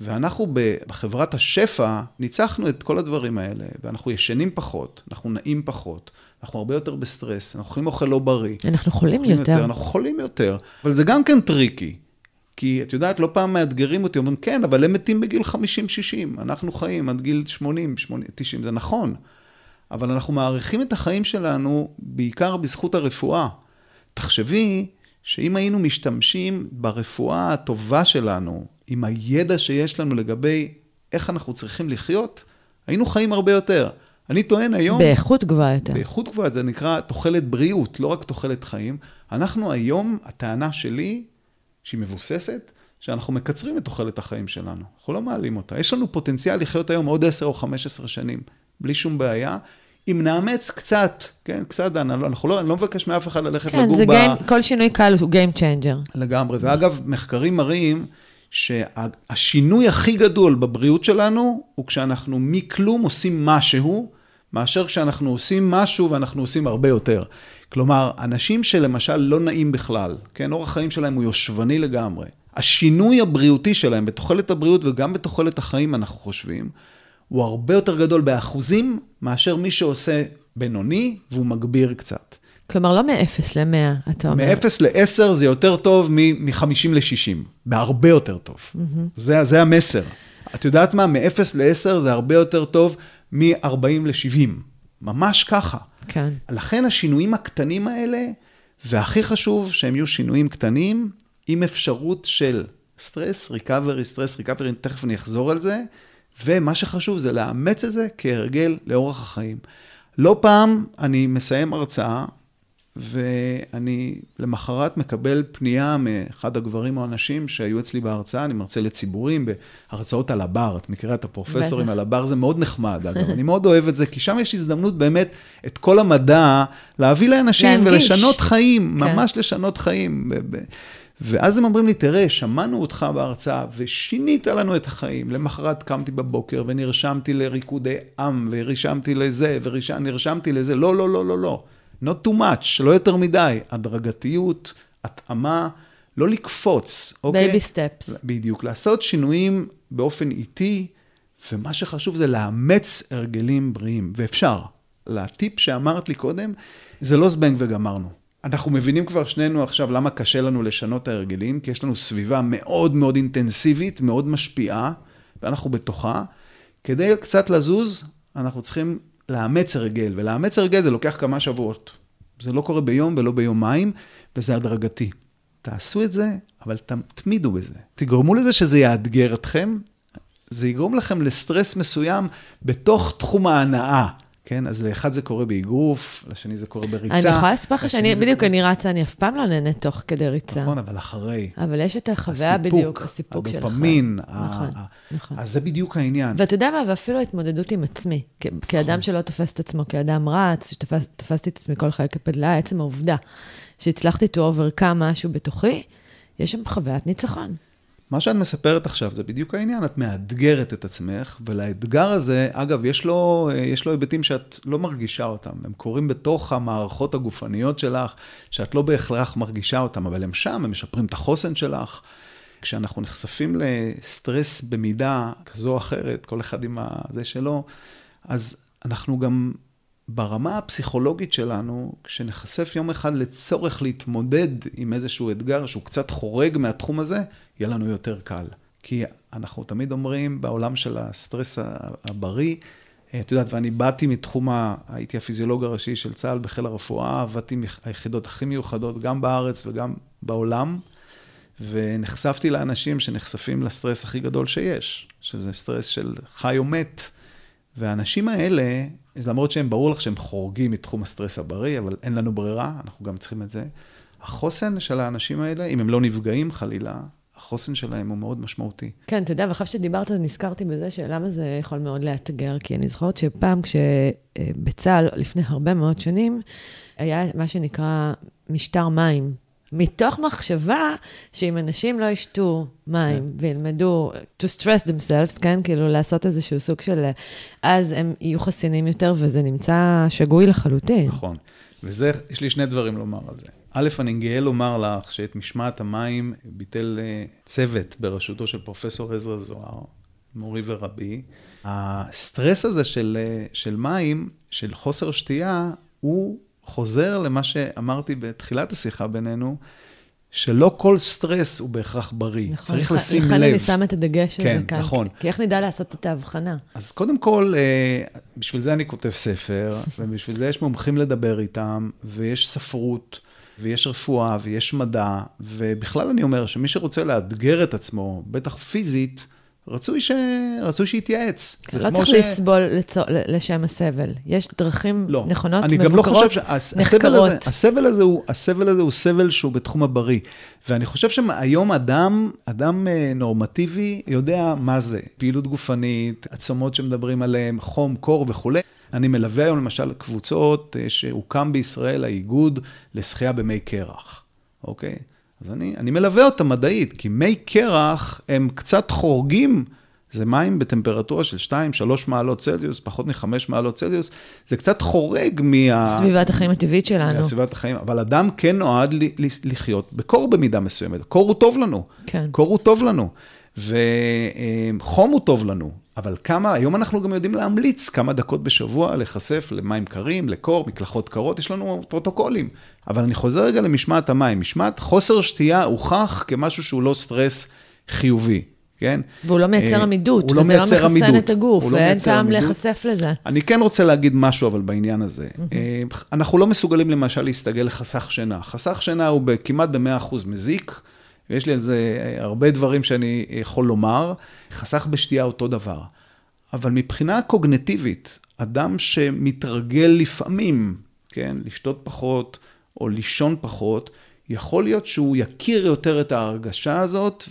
B: ואנחנו בחברת השפע ניצחנו את כל הדברים האלה, ואנחנו ישנים פחות, אנחנו נעים פחות, אנחנו הרבה יותר בסטרס, אנחנו אוכלים אוכל לא בריא.
A: אנחנו חולים יותר. יותר.
B: אנחנו חולים יותר, אבל זה גם כן טריקי. כי את יודעת, לא פעם מאתגרים אותי, אומרים, כן, אבל הם מתים בגיל 50-60, אנחנו חיים עד גיל 80, 80, 90, זה נכון. אבל אנחנו מעריכים את החיים שלנו בעיקר בזכות הרפואה. תחשבי שאם היינו משתמשים ברפואה הטובה שלנו, עם הידע שיש לנו לגבי איך אנחנו צריכים לחיות, היינו חיים הרבה יותר. אני טוען היום...
A: באיכות גבוהה יותר.
B: באיכות גבוהה, זה נקרא תוחלת בריאות, לא רק תוחלת חיים. אנחנו היום, הטענה שלי, שהיא מבוססת, שאנחנו מקצרים את תוחלת החיים שלנו. אנחנו לא מעלים אותה. יש לנו פוטנציאל לחיות היום עוד 10 או 15 שנים, בלי שום בעיה. אם נאמץ קצת, כן, קצת, אנחנו לא, אני לא מבקש מאף אחד ללכת
A: כן, לגור ב... כן, כל שינוי קל הוא Game Changer.
B: לגמרי, ואגב, מחקרים מראים שהשינוי הכי גדול בבריאות שלנו, הוא כשאנחנו מכלום עושים משהו, מאשר כשאנחנו עושים משהו ואנחנו עושים הרבה יותר. כלומר, אנשים שלמשל לא נעים בכלל, כן, אורח החיים שלהם הוא יושבני לגמרי. השינוי הבריאותי שלהם בתוחלת הבריאות וגם בתוחלת החיים, אנחנו חושבים, הוא הרבה יותר גדול באחוזים מאשר מי שעושה בינוני והוא מגביר קצת.
A: כלומר, לא מ-0 ל-100, אתה אומר.
B: מ-0 ל-10 זה יותר טוב מ-50 ל-60, בהרבה יותר טוב. Mm-hmm. זה, זה המסר. את יודעת מה? מ-0 ל-10 זה הרבה יותר טוב מ-40 ל-70. ממש ככה.
A: כן.
B: לכן השינויים הקטנים האלה, והכי חשוב שהם יהיו שינויים קטנים, עם אפשרות של סטרס, recovery, סטרס, recovery, תכף אני אחזור על זה, ומה שחשוב זה לאמץ את זה כהרגל לאורח החיים. לא פעם אני מסיים הרצאה, ואני למחרת מקבל פנייה מאחד הגברים או הנשים שהיו אצלי בהרצאה, אני מרצה לציבורים בהרצאות על הבר, את מכירה את הפרופסורים על הבר, זה מאוד נחמד, אגב, *laughs* אני מאוד אוהב את זה, כי שם יש הזדמנות באמת את כל המדע להביא לאנשים להנגיש. ולשנות חיים, כן. ממש לשנות חיים. ואז הם אומרים לי, תראה, שמענו אותך בהרצאה ושינית לנו את החיים. למחרת קמתי בבוקר ונרשמתי לריקודי עם, ונרשמתי לזה, ונרשמתי לזה. לא, לא, לא, לא, לא. Not too much, לא יותר מדי. הדרגתיות, התאמה, לא לקפוץ,
A: אוקיי? baby steps.
B: בדיוק, לעשות שינויים באופן איטי, ומה שחשוב זה לאמץ הרגלים בריאים, ואפשר. לטיפ שאמרת לי קודם, זה לא זבנג וגמרנו. אנחנו מבינים כבר שנינו עכשיו למה קשה לנו לשנות את ההרגלים, כי יש לנו סביבה מאוד מאוד אינטנסיבית, מאוד משפיעה, ואנחנו בתוכה. כדי קצת לזוז, אנחנו צריכים לאמץ הרגל, ולאמץ הרגל זה לוקח כמה שבועות. זה לא קורה ביום ולא ביומיים, וזה הדרגתי. תעשו את זה, אבל תתמידו בזה. תגרמו לזה שזה יאתגר אתכם, זה יגרום לכם לסטרס מסוים בתוך תחום ההנאה. כן, אז לאחד זה קורה באגרוף, לשני זה קורה בריצה.
A: אני יכולה לספר לך שאני, בדיוק,
B: קורה-
A: אני רצה, אני אף פעם לא נהנית תוך כדי ריצה.
B: נכון, אבל אחרי.
A: אבל יש את החוויה בדיוק, הסיפוק שלך.
B: הדופמין,
A: נכון,
B: ה-
A: נכון.
B: אז זה בדיוק העניין.
A: ואתה יודע מה, ואפילו ההתמודדות עם עצמי. כ-
B: נכון.
A: כאדם שלא תופס את עצמו כאדם רץ, שתפסתי את עצמי כל חיי כפדלה, עצם העובדה שהצלחתי to overcome משהו בתוכי, יש שם חוויית ניצחון.
B: מה שאת מספרת עכשיו זה בדיוק העניין, את מאתגרת את עצמך, ולאתגר הזה, אגב, יש לו, יש לו היבטים שאת לא מרגישה אותם. הם קורים בתוך המערכות הגופניות שלך, שאת לא בהכרח מרגישה אותם, אבל הם שם, הם משפרים את החוסן שלך. כשאנחנו נחשפים לסטרס במידה כזו או אחרת, כל אחד עם זה שלו, אז אנחנו גם ברמה הפסיכולוגית שלנו, כשנחשף יום אחד לצורך להתמודד עם איזשהו אתגר שהוא קצת חורג מהתחום הזה, יהיה לנו יותר קל. כי אנחנו תמיד אומרים, בעולם של הסטרס הבריא, את יודעת, ואני באתי מתחום. הייתי הפיזיולוג הראשי של צה"ל בחיל הרפואה, עבדתי היחידות הכי מיוחדות, גם בארץ וגם בעולם, ונחשפתי לאנשים שנחשפים לסטרס הכי גדול שיש, שזה סטרס של חי או מת. והאנשים האלה, למרות שהם ברור לך שהם חורגים מתחום הסטרס הבריא, אבל אין לנו ברירה, אנחנו גם צריכים את זה. החוסן של האנשים האלה, אם הם לא נפגעים חלילה, החוסן שלהם הוא מאוד משמעותי.
A: כן, אתה יודע, ואחרי שדיברת, נזכרתי בזה שלמה זה יכול מאוד לאתגר, כי אני זוכרת שפעם כשבצה"ל, לפני הרבה מאוד שנים, היה מה שנקרא משטר מים. מתוך מחשבה שאם אנשים לא ישתו מים וילמדו to stress themselves, כן? כאילו לעשות איזשהו סוג של... אז הם יהיו חסינים יותר, וזה נמצא שגוי לחלוטין.
B: נכון. וזה, יש לי שני דברים לומר על זה. א', אני גאה לומר לך שאת משמעת המים ביטל צוות בראשותו של פרופסור עזרא זוהר, מורי ורבי. הסטרס הזה של, של מים, של חוסר שתייה, הוא חוזר למה שאמרתי בתחילת השיחה בינינו, שלא כל סטרס הוא בהכרח בריא.
A: נכון,
B: צריך
A: לכ,
B: לשים
A: לכן
B: לב.
A: אני שמה את הדגש
B: כן,
A: הזה כאן.
B: נכון.
A: כי איך נדע לעשות את ההבחנה?
B: אז קודם כל, בשביל זה אני כותב ספר, *laughs* ובשביל זה יש מומחים לדבר איתם, ויש ספרות, ויש רפואה, ויש מדע, ובכלל אני אומר שמי שרוצה לאתגר את עצמו, בטח פיזית, רצוי, ש... רצוי שיתייעץ.
A: לא צריך ש... לסבול לצו... לשם הסבל. יש דרכים
B: לא,
A: נכונות,
B: אני
A: מבוקרות,
B: גם לא חושב שהסבל הזה, הסבל הזה, הוא, הסבל הזה הוא סבל שהוא בתחום הבריא. ואני חושב שהיום אדם, אדם נורמטיבי יודע מה זה. פעילות גופנית, עצמות שמדברים עליהן, חום, קור וכולי. אני מלווה היום למשל קבוצות שהוקם בישראל האיגוד לשחייה במי קרח, אוקיי? אז אני, אני מלווה אותם מדעית, כי מי קרח הם קצת חורגים, זה מים בטמפרטורה של 2-3 מעלות צלזיוס, פחות מ-5 מעלות צלזיוס, זה קצת חורג מה...
A: סביבת החיים הטבעית שלנו.
B: מהסביבת החיים, אבל אדם כן נועד לחיות בקור במידה מסוימת. קור הוא טוב לנו.
A: כן.
B: קור הוא טוב לנו. וחום הוא טוב לנו, אבל כמה, היום אנחנו גם יודעים להמליץ כמה דקות בשבוע להיחשף למים קרים, לקור, מקלחות קרות, יש לנו פרוטוקולים. אבל אני חוזר רגע למשמעת המים. משמעת, חוסר שתייה הוכח כמשהו שהוא לא סטרס חיובי, כן?
A: והוא לא מייצר עמידות,
B: הוא לא
A: וזה לא מחסן
B: עמידות.
A: את הגוף,
B: לא
A: ואין טעם
B: עמידות.
A: להיחשף לזה.
B: אני כן רוצה להגיד משהו אבל בעניין הזה. אנחנו לא מסוגלים למשל להסתגל לחסך שינה. חסך שינה הוא כמעט ב-100% מזיק. יש לי על זה הרבה דברים שאני יכול לומר. חסך בשתייה אותו דבר. אבל מבחינה קוגנטיבית, אדם שמתרגל לפעמים, כן, לשתות פחות או לישון פחות, יכול להיות שהוא יכיר יותר את ההרגשה הזאת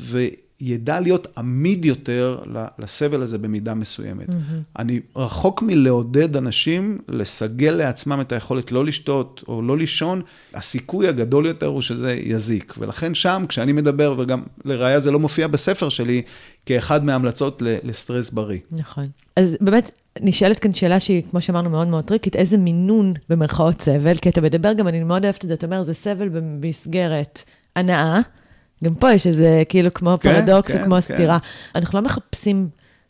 B: וידע להיות עמיד יותר לסבל הזה במידה מסוימת. Mm-hmm. אני רחוק מלעודד אנשים לסגל לעצמם את היכולת לא לשתות או לא לישון, הסיכוי הגדול יותר הוא שזה יזיק. ולכן שם, כשאני מדבר, וגם לראיה זה לא מופיע בספר שלי, כאחד מההמלצות לסטרס בריא.
A: נכון. אז באמת, נשאלת כאן שאלה שהיא, כמו שאמרנו, מאוד מאוד טריקית, איזה מינון במרכאות סבל? כי אתה מדבר גם, אני מאוד אוהבת את זה, אתה אומר, זה סבל במסגרת הנאה. גם פה יש איזה, כאילו, כמו
B: כן,
A: פרדוקס
B: כן,
A: או כמו
B: כן.
A: סתירה. אנחנו לא מחפשים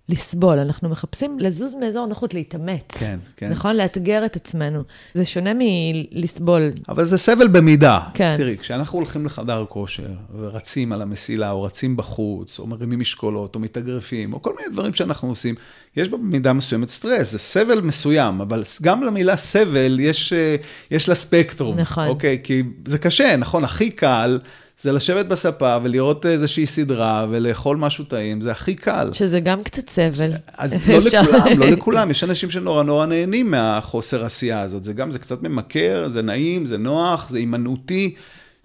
A: לסבול, אנחנו מחפשים לזוז מאזור נוחות, להתאמץ.
B: כן, כן.
A: נכון? לאתגר את עצמנו. זה שונה מלסבול.
B: אבל זה סבל במידה.
A: כן.
B: תראי, כשאנחנו הולכים לחדר כושר, ורצים על המסילה, או רצים בחוץ, או מרימים משקולות, או מתאגרפים, או כל מיני דברים שאנחנו עושים, יש במידה מסוימת סטרס, זה סבל מסוים, אבל גם למילה סבל יש, אה, יש לה ספקטרום.
A: נכון.
B: אוקיי? כי זה קשה, נכון? הכי קל... זה לשבת בספה ולראות איזושהי סדרה ולאכול משהו טעים, זה הכי קל.
A: שזה גם קצת סבל.
B: אז *laughs* לא לכולם, לא לכולם, יש אנשים שנורא נורא נהנים מהחוסר עשייה הזאת. זה גם, זה קצת ממכר, זה נעים, זה נוח, זה הימנעותי.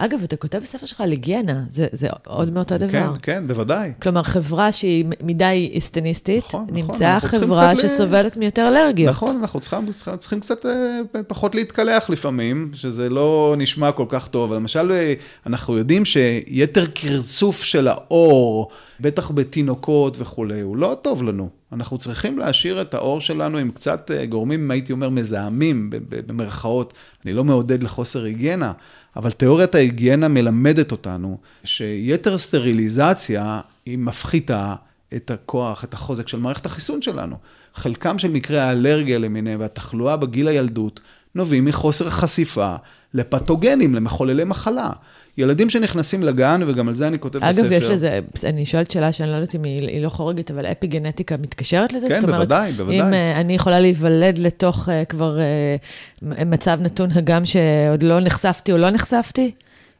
A: אגב, אתה כותב בספר שלך על היגיינה, זה, זה עוד מאותו דבר.
B: כן, כן, בוודאי.
A: כלומר, חברה שהיא מדי אסטניסטית, נכון, נכון נמצאה נכון, חברה שסובלת ל... מיותר אלרגיות.
B: נכון, אנחנו צריכים, צריכים קצת אה, פחות להתקלח לפעמים, שזה לא נשמע כל כך טוב. למשל, אה, אנחנו יודעים שיתר קרצוף של האור, בטח בתינוקות וכולי, הוא לא טוב לנו. אנחנו צריכים להשאיר את האור שלנו עם קצת אה, גורמים, הייתי אומר, מזהמים, במרכאות. אני לא מעודד לחוסר היגיינה, אבל תיאוריית ההיגיינה מלמדת אותנו שיתר סטריליזציה היא מפחיתה את הכוח, את החוזק של מערכת החיסון שלנו. חלקם של מקרי האלרגיה למיניהם והתחלואה בגיל הילדות נובעים מחוסר חשיפה לפתוגנים, למחוללי מחלה. ילדים שנכנסים לגן, וגם על זה אני כותב
A: אגב,
B: בספר.
A: אגב, יש לזה, אני שואלת שאלה שאני לא יודעת אם היא, היא לא חורגת, אבל אפי גנטיקה מתקשרת לזה?
B: כן, בוודאי,
A: אומרת,
B: בוודאי.
A: אם uh, אני יכולה להיוולד לתוך uh, כבר uh, מצב נתון, הגם שעוד לא נחשפתי או לא נחשפתי?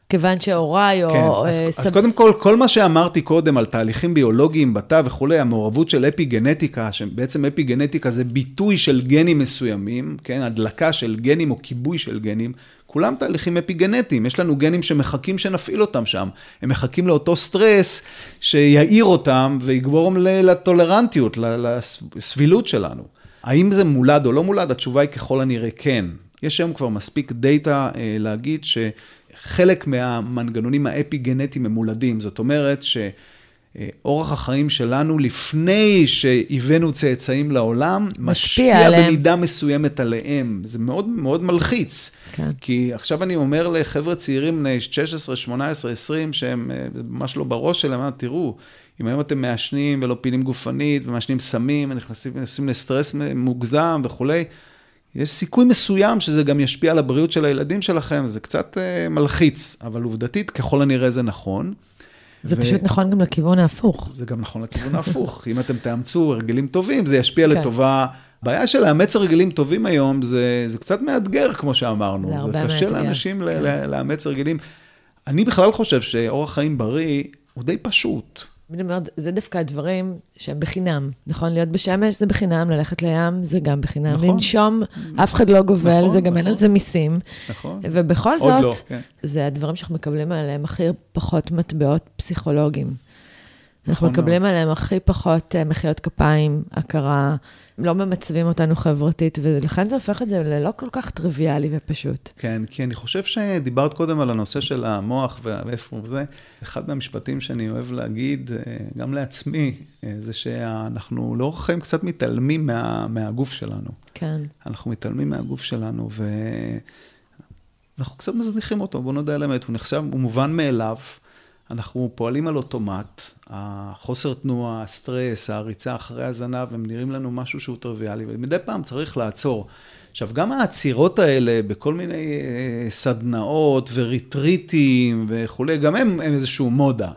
A: כיוון שהוריי או...
B: כן, אז, סב... אז קודם כל, כל מה שאמרתי קודם על תהליכים ביולוגיים בתא וכולי, המעורבות של אפי גנטיקה, שבעצם אפי גנטיקה זה ביטוי של גנים מסוימים, כן, הדלקה של גנים או כיבוי של גנים, כולם תהליכים אפיגנטיים, יש לנו גנים שמחכים שנפעיל אותם שם. הם מחכים לאותו סטרס שיעיר אותם ויגרום לטולרנטיות, לסבילות שלנו. האם זה מולד או לא מולד? התשובה היא ככל הנראה כן. יש היום כבר מספיק דאטה אה, להגיד שחלק מהמנגנונים האפיגנטיים הם מולדים. זאת אומרת ש... אורח החיים שלנו לפני שהבאנו צאצאים לעולם, משפיע, עליהם. במידה מסוימת עליהם. זה מאוד מאוד מלחיץ. כן. כי עכשיו אני אומר לחבר'ה צעירים בני 16, 18, 20, שהם אה, ממש לא בראש שלהם, תראו, אם היום אתם מעשנים ולא פעילים גופנית ומעשנים סמים, נכנסים לסטרס מוגזם וכולי, יש סיכוי מסוים שזה גם ישפיע על הבריאות של הילדים שלכם, זה קצת uh, מלחיץ, אבל עובדתית, ככל הנראה זה נכון.
A: זה ו... פשוט נכון גם לכיוון ההפוך.
B: זה גם נכון לכיוון ההפוך. *laughs* אם אתם תאמצו הרגלים טובים, זה ישפיע כן. לטובה. הבעיה של לאמץ הרגלים טובים היום, זה, זה קצת מאתגר, כמו שאמרנו.
A: זה הרבה
B: מאתגר. זה קשה לאנשים כן. לאמץ הרגלים. אני בכלל חושב שאורח חיים בריא הוא די פשוט.
A: אני אומרת, זה דווקא הדברים שהם בחינם. נכון, להיות בשמש זה בחינם, ללכת לים זה גם בחינם. נכון. לנשום, אף אחד לא גובל, נכון, זה גם נכון. אין על זה מיסים.
B: נכון.
A: ובכל זאת,
B: לא, כן.
A: זה הדברים שאנחנו מקבלים עליהם הכי פחות מטבעות פסיכולוגיים. אנחנו נכון מקבלים מאוד. עליהם הכי פחות אה, מחיאות כפיים, הכרה, לא ממצבים אותנו חברתית, ולכן זה הופך את זה ללא כל כך טריוויאלי ופשוט.
B: כן, כי אני חושב שדיברת קודם על הנושא של המוח ואיפה זה. אחד מהמשפטים שאני אוהב להגיד, אה, גם לעצמי, אה, זה שאנחנו לאורך החיים קצת מתעלמים מה, מהגוף שלנו.
A: כן.
B: אנחנו מתעלמים מהגוף שלנו, ואנחנו קצת מזניחים אותו, בוא נודה על האמת, הוא נחשב, הוא מובן מאליו. אנחנו פועלים על אוטומט, החוסר תנועה, הסטרס, הריצה אחרי הזנב, הם נראים לנו משהו שהוא טריוויאלי, ומדי פעם צריך לעצור. עכשיו, גם העצירות האלה בכל מיני אה, סדנאות וריטריטים וכולי, גם הם, הם איזשהו מודה,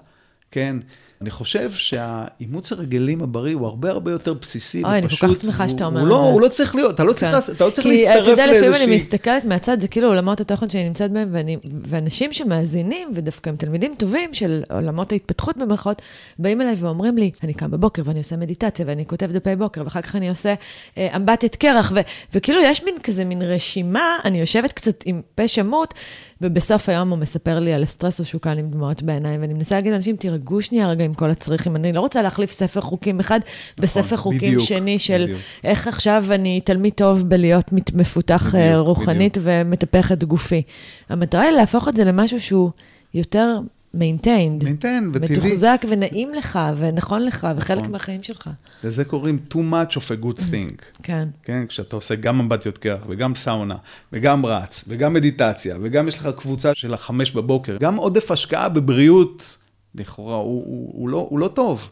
B: כן? אני חושב שהאימוץ הרגלים הבריא הוא הרבה הרבה יותר בסיסי
A: ופשוט. אוי, אני כל כך שמחה שאתה אומר
B: את
A: זה.
B: הוא לא צריך להיות, אתה לא צריך, כן. לא צריך להצטרף לאיזושהי...
A: כי אתה יודע, לפעמים אני מסתכלת מהצד, זה כאילו עולמות התוכן שאני נמצאת בהם, ואני, ואנשים שמאזינים, ודווקא הם תלמידים טובים של עולמות ההתפתחות במרכאות, באים אליי ואומרים לי, אני קם בבוקר ואני עושה מדיטציה, ואני כותב דפי בוקר, ואחר כך אני עושה אה, אמבטיית קרח, ו, וכאילו יש מין כזה, מין רשימה, אני יושבת קצת עם פה שמות, ובסוף היום הוא מספר לי על הסטרס השוקן עם דמעות בעיניים, ואני מנסה להגיד לאנשים, תירגעו שנייה רגע עם כל הצריכים. אני לא רוצה להחליף ספר חוקים אחד נכון, בספר חוקים בדיוק, שני של בדיוק. איך עכשיו אני תלמיד טוב בלהיות מפותח בדיוק, רוחנית בדיוק. ומטפח את גופי. המטרה היא להפוך את זה למשהו שהוא יותר maintained.
B: maintained וטבעי.
A: מתוחזק ונעים לך ונכון לך וחלק נכון. מהחיים שלך.
B: לזה קוראים too much of a good thing. *clears throat*
A: כן.
B: כן, כשאתה עושה גם אמבטיות קרח וגם סאונה וגם רץ וגם מדיטציה וגם יש לך קבוצה של החמש בבוקר, גם עודף השקעה בבריאות, לכאורה, הוא, הוא, הוא, לא, הוא לא טוב.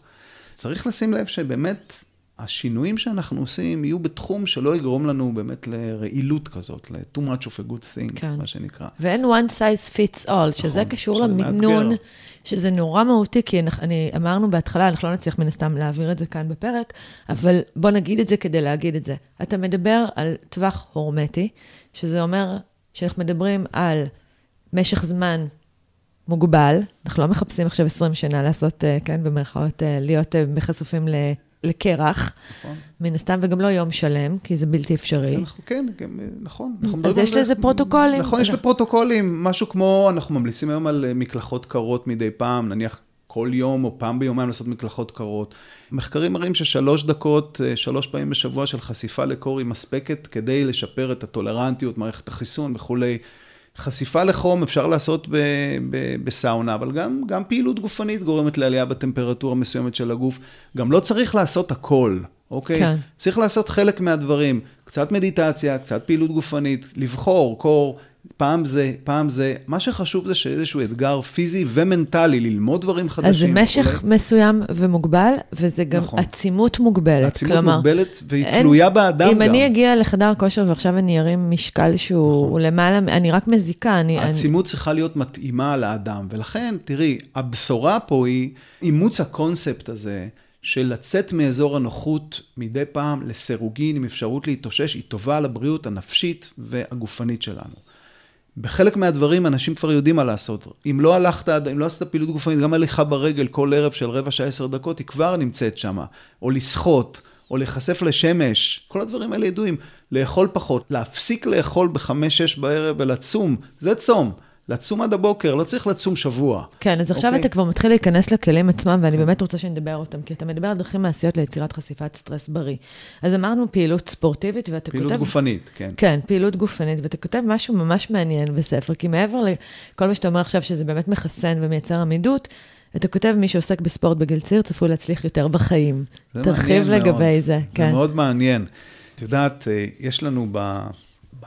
B: צריך לשים לב שבאמת השינויים שאנחנו עושים יהיו בתחום שלא יגרום לנו באמת לרעילות כזאת, ל-too much of a good thing, כן. מה שנקרא.
A: ואין one size fits all, שזה נכון, קשור למינון, מאתגר. שזה נורא מהותי, כי אני, אמרנו בהתחלה, אנחנו לא נצליח מן הסתם להעביר את זה כאן בפרק, אבל בוא נגיד את זה כדי להגיד את זה. אתה מדבר על טווח הורמטי, שזה אומר שאנחנו מדברים על משך זמן מוגבל, אנחנו לא מחפשים עכשיו 20 שנה לעשות, אה, כן, במרכאות, אה, להיות אה, חשופים ל... לקרח,
B: נכון.
A: מן הסתם, וגם לא יום שלם, כי זה בלתי אפשרי.
B: אנחנו, כן, גם, נכון.
A: אז יש לזה פרוטוקולים.
B: נכון, יש
A: אנחנו-
B: לפרוטוקולים, משהו כמו, אנחנו ממליצים היום על מקלחות קרות מדי פעם, נניח כל יום או פעם ביומיים לעשות מקלחות קרות. מחקרים מראים ששלוש דקות, שלוש פעמים בשבוע של חשיפה לקור היא מספקת כדי לשפר את הטולרנטיות, מערכת החיסון וכולי. חשיפה לחום אפשר לעשות ב, ב, בסאונה, אבל גם, גם פעילות גופנית גורמת לעלייה בטמפרטורה מסוימת של הגוף. גם לא צריך לעשות הכל, אוקיי?
A: כן.
B: צריך לעשות חלק מהדברים. קצת מדיטציה, קצת פעילות גופנית, לבחור, קור, פעם זה, פעם זה. מה שחשוב זה שאיזשהו אתגר פיזי ומנטלי, ללמוד דברים חדשים.
A: אז זה משך
B: וכולי.
A: מסוים ומוגבל, וזה גם
B: נכון.
A: עצימות מוגבלת.
B: עצימות
A: כלומר,
B: מוגבלת והיא
A: אין-
B: תלויה באדם
A: אם
B: גם.
A: אני אגיע לחדר כושר ועכשיו אני ארים משקל שהוא
B: נכון.
A: למעלה, אני רק מזיקה, אני... אני-
B: העצימות צריכה להיות מתאימה לאדם, ולכן, תראי, הבשורה פה היא אימוץ הקונספט הזה של לצאת מאזור הנוחות מדי פעם לסירוגין עם אפשרות להתאושש, היא טובה לבריאות הנפשית והגופנית שלנו. בחלק מהדברים אנשים כבר יודעים מה לעשות. אם לא הלכת, אם לא עשית פעילות גופנית, גם הליכה ברגל כל ערב של רבע שעה, עשר דקות, היא כבר נמצאת שם. או לשחות, או להיחשף לשמש, כל הדברים האלה ידועים. לאכול פחות, להפסיק לאכול בחמש, שש בערב ולצום, זה צום. לצום עד הבוקר, לא צריך לצום שבוע.
A: כן, אז עכשיו
B: אוקיי.
A: אתה כבר מתחיל להיכנס לכלים עצמם, ואני באמת רוצה שנדבר אותם, כי אתה מדבר על דרכים מעשיות ליצירת חשיפת סטרס בריא. אז אמרנו פעילות ספורטיבית, ואתה
B: פעילות
A: כותב...
B: גופנית, כן.
A: כן, פעילות גופנית, ואתה כותב משהו ממש מעניין בספר, כי מעבר לכל מה שאתה אומר עכשיו, שזה באמת מחסן ומייצר עמידות, אתה כותב, מי שעוסק בספורט בגיל צעיר צפוי להצליח יותר בחיים.
B: זה
A: תרחיב
B: מעניין
A: לגבי
B: מאוד.
A: זה,
B: זה
A: כן.
B: מאוד מעניין. את יודעת, אה, יש לנו ב...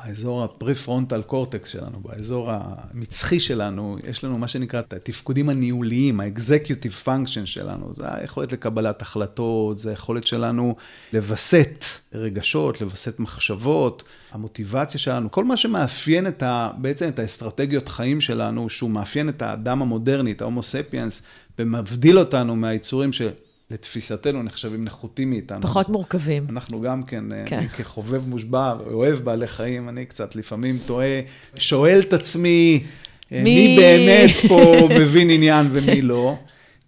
B: באזור ה-prefrontal cortex שלנו, באזור המצחי שלנו, יש לנו מה שנקרא את התפקודים הניהוליים, ה-executive function שלנו. זה היכולת לקבלת החלטות, זה היכולת שלנו לווסת רגשות, לווסת מחשבות, המוטיבציה שלנו, כל מה שמאפיין את ה, בעצם את האסטרטגיות חיים שלנו, שהוא מאפיין את האדם המודרני, את ההומו ספיאנס, ומבדיל אותנו מהיצורים של... לתפיסתנו נחשבים נחותים מאיתנו.
A: פחות מורכבים.
B: אנחנו גם כן,
A: כן.
B: כן. אני כחובב מושבע, אוהב בעלי חיים, אני קצת לפעמים טועה, שואל את עצמי, מי,
A: מי-
B: מי באמת פה *laughs* מבין עניין ומי לא.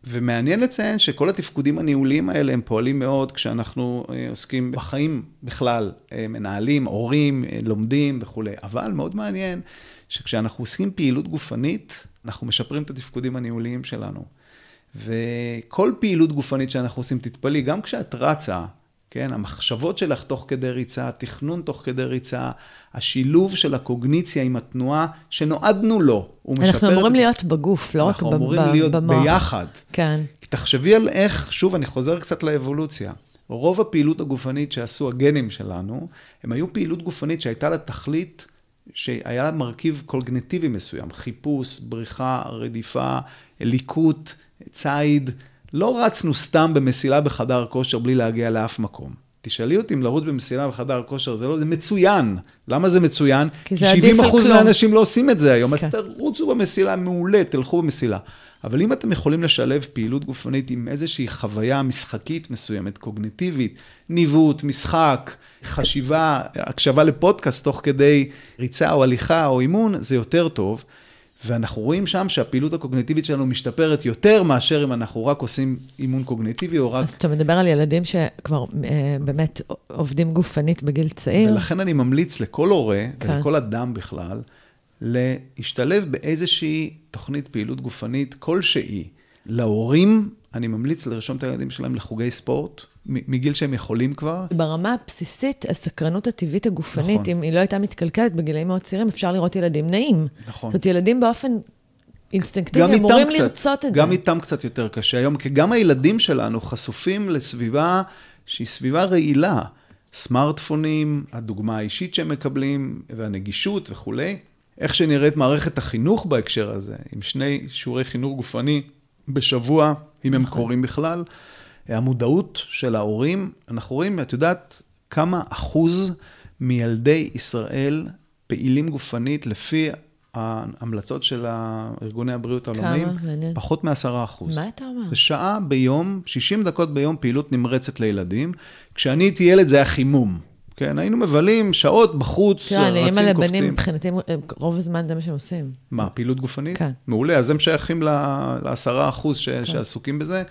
B: ומעניין לציין שכל התפקודים הניהוליים האלה הם פועלים מאוד כשאנחנו אה, עוסקים בחיים בכלל, אה, מנהלים, הורים, אה, לומדים וכולי. אבל מאוד מעניין שכשאנחנו עושים פעילות גופנית, אנחנו משפרים את התפקודים הניהוליים שלנו. וכל פעילות גופנית שאנחנו עושים, תתפלאי, גם כשאת רצה, כן, המחשבות שלך תוך כדי ריצה, התכנון תוך כדי ריצה, השילוב של הקוגניציה עם התנועה שנועדנו לו, הוא משפר...
A: אנחנו אמורים
B: את...
A: להיות בגוף, לא רק
B: אנחנו
A: ב-
B: אמורים להיות
A: במוח.
B: ביחד.
A: כן.
B: תחשבי על איך, שוב, אני חוזר קצת לאבולוציה. רוב הפעילות הגופנית שעשו הגנים שלנו, הם היו פעילות גופנית שהייתה לה תכלית, שהיה לה מרכיב קוגנטיבי מסוים, חיפוש, בריחה, רדיפה, ליקוט, ציד. לא רצנו סתם במסילה בחדר כושר בלי להגיע לאף מקום. תשאלי אותי אם לרוץ במסילה בחדר כושר, זה לא, זה מצוין. למה זה מצוין?
A: כי זה עדיף על
B: 70%
A: כלום.
B: מהאנשים לא עושים את זה היום,
A: כן.
B: אז תרוצו במסילה, מעולה, תלכו במסילה. אבל אם אתם יכולים לשלב פעילות גופנית עם איזושהי חוויה משחקית מסוימת, קוגניטיבית, ניווט, משחק, חשיבה, הקשבה לפודקאסט תוך כדי ריצה או הליכה או אימון, זה יותר טוב. ואנחנו רואים שם שהפעילות הקוגניטיבית שלנו משתפרת יותר מאשר אם אנחנו רק עושים אימון קוגניטיבי או רק...
A: אז אתה מדבר על ילדים שכבר אה, באמת עובדים גופנית בגיל צעיר.
B: ולכן אני ממליץ לכל הורה,
A: כן.
B: ולכל אדם בכלל, להשתלב באיזושהי תוכנית פעילות גופנית כלשהי. להורים, אני ממליץ לרשום את הילדים שלהם לחוגי ספורט, מגיל שהם יכולים כבר.
A: ברמה הבסיסית, הסקרנות הטבעית הגופנית,
B: נכון.
A: אם היא לא הייתה מתקלקלת בגילאים מאוד צעירים, אפשר לראות ילדים נעים.
B: נכון.
A: זאת אומרת, ילדים באופן אינסטינקטיבי
B: גם
A: אמורים
B: קצת,
A: לרצות את
B: גם
A: זה.
B: איתם קצת יותר קשה היום, כי גם הילדים שלנו חשופים לסביבה שהיא סביבה רעילה. סמארטפונים, הדוגמה האישית שהם מקבלים, והנגישות וכולי. איך שנראית מערכת החינוך בהקשר הזה, עם שני שיעורי חינוך גופני בשבוע, אם הם
A: נכון.
B: קורים בכלל. המודעות של ההורים, אנחנו רואים, את יודעת כמה אחוז מילדי ישראל פעילים גופנית לפי ההמלצות של ארגוני הבריאות העולמיים? פחות מ-10 אחוז.
A: מה אתה אומר?
B: זה שעה ביום, 60 דקות ביום פעילות נמרצת לילדים. כשאני הייתי ילד זה היה חימום. כן, היינו מבלים שעות בחוץ,
A: תראה, אני אימא
B: רצים,
A: לבנים,
B: קופצים.
A: מבחינתי, רוב הזמן זה מה שהם עושים.
B: מה, פעילות גופנית?
A: כן.
B: מעולה, אז הם שייכים לעשרה אחוז ש- שעסוקים בזה.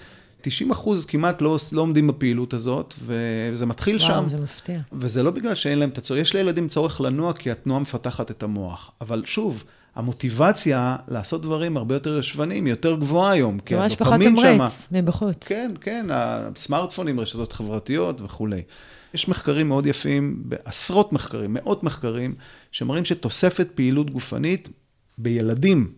B: 90 אחוז כמעט לא, לא עומדים בפעילות הזאת, וזה מתחיל שם.
A: וואו, זה מפתיע.
B: וזה לא בגלל שאין להם את הצורך, יש לילדים צורך לנוע כי התנועה מפתחת את המוח. אבל שוב, המוטיבציה לעשות דברים הרבה יותר ישבניים, היא יותר גבוהה היום. כי
A: ממש פחות
B: הדופמין שמה-
A: תמריץ מבחוץ.
B: כן, כן, הסמארטפונים, רשתות חברתיות וכולי. יש מחקרים מאוד יפים, עשרות מחקרים, מאות מחקרים, שמראים שתוספת פעילות גופנית בילדים,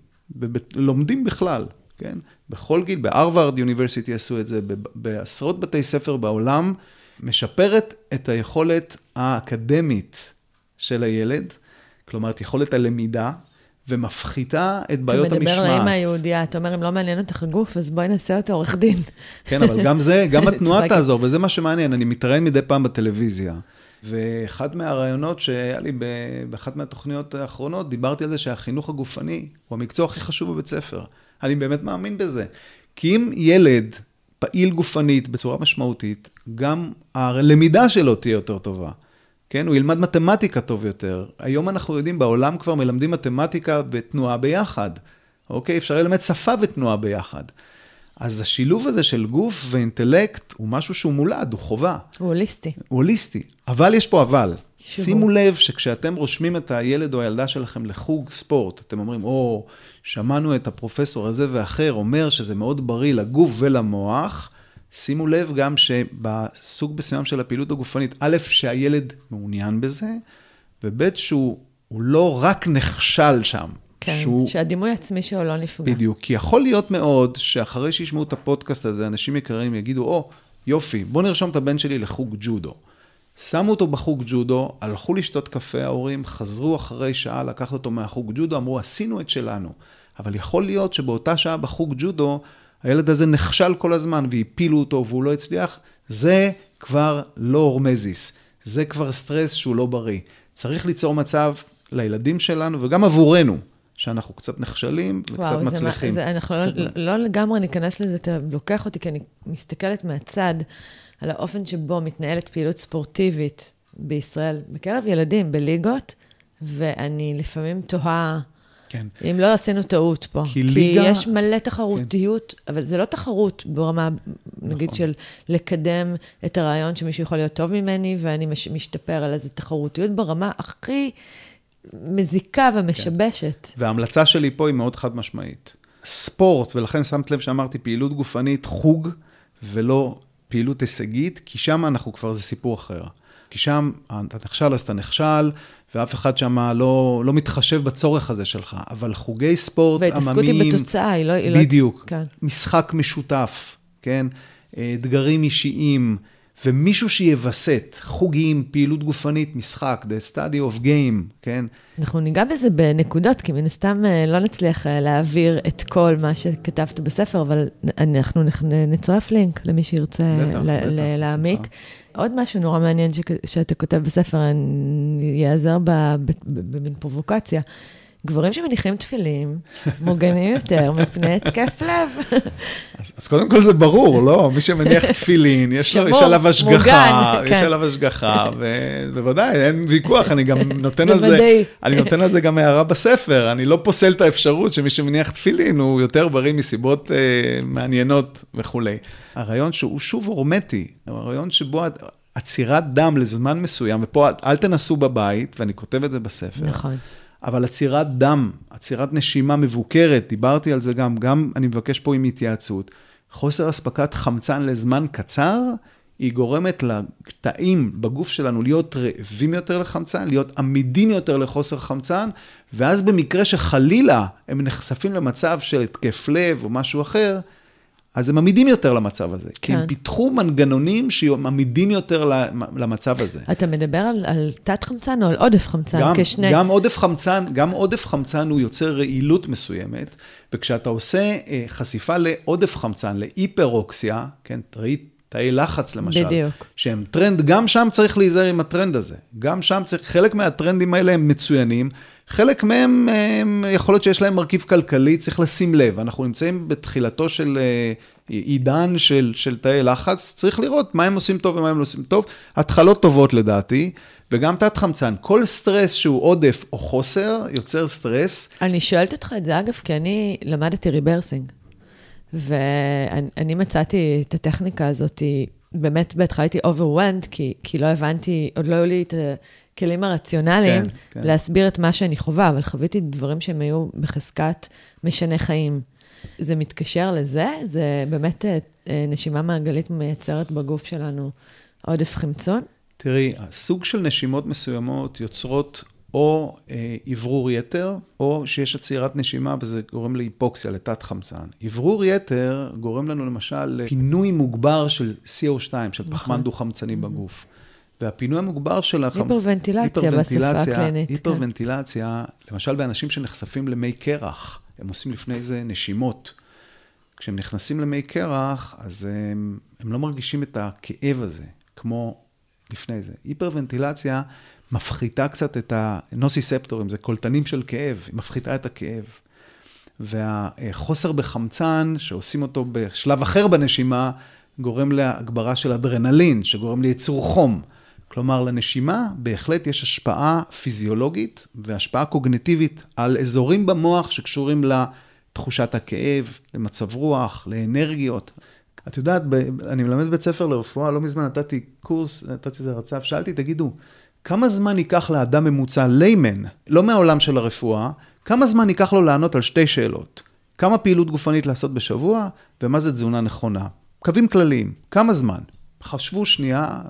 B: לומדים בכלל, כן? בכל גיל, בהרווארד יוניברסיטי עשו את זה, בעשרות בתי ספר בעולם, משפרת את היכולת האקדמית של הילד, כלומר, את יכולת הלמידה, ומפחיתה את בעיות
A: אתה מדבר
B: המשמעת.
A: לאמא היהודייה, אתה אומר, אם לא מעניין אותך הגוף, אז בואי נעשה אותו עורך דין.
B: כן, אבל גם זה, גם *laughs* התנועה. תעזור, וזה מה שמעניין, אני מתראיין מדי פעם בטלוויזיה. ואחד מהרעיונות שהיה לי באחת מהתוכניות האחרונות, דיברתי על זה שהחינוך הגופני הוא המקצוע הכי חשוב בבית ספר. אני באמת מאמין בזה. כי אם ילד פעיל גופנית בצורה משמעותית, גם הלמידה שלו תהיה יותר טובה. כן, הוא ילמד מתמטיקה טוב יותר. היום אנחנו יודעים, בעולם כבר מלמדים מתמטיקה ותנועה ביחד. אוקיי? אפשר ללמד שפה ותנועה ביחד. אז השילוב הזה של גוף ואינטלקט הוא משהו שהוא מולד, הוא חובה.
A: הוא הוליסטי.
B: הוא הוליסטי. אבל יש פה אבל.
A: שבו.
B: שימו לב שכשאתם רושמים את הילד או הילדה שלכם לחוג ספורט, אתם אומרים, או, שמענו את הפרופסור הזה ואחר אומר שזה מאוד בריא לגוף ולמוח, שימו לב גם שבסוג מסוים של הפעילות הגופנית, א', שהילד מעוניין בזה, וב', שהוא הוא לא רק נכשל שם.
A: כן,
B: שהוא,
A: שהדימוי העצמי שלו לא נפגע.
B: בדיוק, כי יכול להיות מאוד שאחרי שישמעו את הפודקאסט הזה, אנשים יקרים יגידו, או, יופי, בוא נרשום את הבן שלי לחוג ג'ודו. שמו אותו בחוג ג'ודו, הלכו לשתות קפה ההורים, חזרו אחרי שעה לקחת אותו מהחוג ג'ודו, אמרו, עשינו את שלנו. אבל יכול להיות שבאותה שעה בחוג ג'ודו, הילד הזה נכשל כל הזמן והפילו אותו והוא לא הצליח, זה כבר לא הורמזיס, זה כבר סטרס שהוא לא בריא. צריך ליצור מצב לילדים שלנו וגם עבורנו, שאנחנו קצת נכשלים וקצת
A: וואו,
B: מצליחים.
A: זה, אנחנו לא,
B: צריך-
A: לא לגמרי ניכנס לזה, אתה לוקח אותי, כי אני מסתכלת מהצד על האופן שבו מתנהלת פעילות ספורטיבית בישראל, בקרב ילדים, בליגות, ואני לפעמים תוהה
B: כן.
A: אם לא עשינו טעות פה.
B: כי ליגה-
A: כי יש מלא תחרותיות, כן. אבל זה לא תחרות ברמה, נגיד,
B: נכון.
A: של לקדם את הרעיון שמישהו יכול להיות טוב ממני, ואני מש, משתפר, אלא זו תחרותיות ברמה הכי מזיקה ומשבשת.
B: וההמלצה שלי פה היא מאוד חד משמעית. ספורט, ולכן שמת לב שאמרתי פעילות גופנית, חוג, ולא פעילות הישגית, כי שם אנחנו כבר, זה סיפור אחר. כי שם אתה נכשל אז אתה נכשל, ואף אחד שם לא, לא מתחשב בצורך הזה שלך. אבל חוגי ספורט
A: וההתעסקות
B: עממיים...
A: היא בתוצאה, היא לא... היא לא-
B: בדיוק.
A: כן.
B: משחק משותף, כן? אה, אתגרים אישיים, ומישהו שיווסת, חוגים, פעילות גופנית, משחק, the study of game, כן?
A: אנחנו ניגע בזה בנקודות, כי מן הסתם אה, לא נצליח אה, להעביר את כל מה שכתבת בספר, אבל אנחנו נצרף לינק למי שירצה
B: בטח,
A: ל-
B: בטח,
A: ל- להעמיק.
B: בשמחה.
A: עוד משהו נורא מעניין שכ- שאתה כותב בספר, אני אעזר במין פרובוקציה. גברים שמניחים תפילין, מוגנים יותר מפני התקף לב.
B: אז, אז קודם כל זה ברור, לא? מי שמניח תפילין, יש, לו, יש עליו השגחה,
A: מוגן,
B: יש
A: כן.
B: עליו השגחה, ובוודאי, אין ויכוח, אני גם *laughs* נותן
A: זה
B: על זה,
A: ודאי.
B: אני נותן על זה גם הערה בספר, אני לא פוסל את האפשרות שמי שמניח תפילין הוא יותר בריא מסיבות אה, מעניינות וכולי. הרעיון שהוא שוב הורמטי, הרעיון שבו עצירת דם לזמן מסוים, ופה אל תנסו בבית, ואני כותב את זה בספר.
A: נכון.
B: אבל עצירת דם, עצירת נשימה מבוקרת, דיברתי על זה גם, גם אני מבקש פה עם התייעצות. חוסר אספקת חמצן לזמן קצר, היא גורמת לתאים בגוף שלנו להיות רעבים יותר לחמצן, להיות עמידים יותר לחוסר חמצן, ואז במקרה שחלילה הם נחשפים למצב של התקף לב או משהו אחר, אז הם עמידים יותר למצב הזה. כי
A: כן.
B: הם פיתחו מנגנונים שהם עמידים יותר למצב הזה.
A: אתה מדבר על, על תת-חמצן או על עודף חמצן?
B: גם,
A: כשני...
B: גם עודף חמצן, גם עודף חמצן הוא יוצר רעילות מסוימת, וכשאתה עושה אה, חשיפה לעודף חמצן, להיפראוקסיה, כן, תראי תאי לחץ למשל,
A: בדיוק.
B: שהם טרנד, גם שם צריך להיזהר עם הטרנד הזה. גם שם צריך, חלק מהטרנדים האלה הם מצוינים, חלק מהם, הם, יכול להיות שיש להם מרכיב כלכלי, צריך לשים לב. אנחנו נמצאים בתחילתו של אה, עידן של, של תאי לחץ, צריך לראות מה הם עושים טוב ומה הם לא עושים טוב. התחלות טובות לדעתי, וגם תת-חמצן. כל סטרס שהוא עודף או חוסר, יוצר סטרס.
A: אני שואלת אותך את זה, אגב, כי אני למדתי rebirthing, ואני מצאתי את הטכניקה הזאת, באמת בהתחלה הייתי overwhelmed, כי, כי לא הבנתי, עוד לא היו לי את הכלים הרציונליים כן, כן. להסביר את מה שאני חווה, אבל חוויתי דברים שהם היו בחזקת משנה חיים. זה מתקשר לזה? זה באמת אה, נשימה מעגלית מייצרת בגוף שלנו עודף חמצון?
B: תראי, הסוג של נשימות מסוימות יוצרות או אוורור אה, יתר, או שיש עצירת נשימה וזה גורם להיפוקסיה, לתת חמצן. אוורור יתר גורם לנו למשל לפינוי מוגבר של CO2, של נכון. פחמן דו-חמצני בגוף. והפינוי המוגבר של
A: החמצן... היפרוונטילציה בשפה הקלינית.
B: כן. היפרוונטילציה, כן. למשל באנשים שנחשפים למי קרח, הם עושים לפני זה נשימות. כשהם נכנסים למי קרח, אז הם, הם לא מרגישים את הכאב הזה, כמו לפני זה. היפרוונטילציה מפחיתה קצת את הנוסיספטורים, זה קולטנים של כאב, היא מפחיתה את הכאב. והחוסר בחמצן, שעושים אותו בשלב אחר בנשימה, גורם להגברה של אדרנלין, שגורם לייצור חום. כלומר, לנשימה בהחלט יש השפעה פיזיולוגית והשפעה קוגנטיבית על אזורים במוח שקשורים לתחושת הכאב, למצב רוח, לאנרגיות. את יודעת, אני מלמד בית ספר לרפואה, לא מזמן נתתי קורס, נתתי איזה רצף, שאלתי, תגידו, כמה זמן ייקח לאדם ממוצע, ליימן, לא מהעולם של הרפואה, כמה זמן ייקח לו לענות על שתי שאלות? כמה פעילות גופנית לעשות בשבוע, ומה זה תזונה נכונה? קווים כלליים, כמה זמן? חשבו שנייה,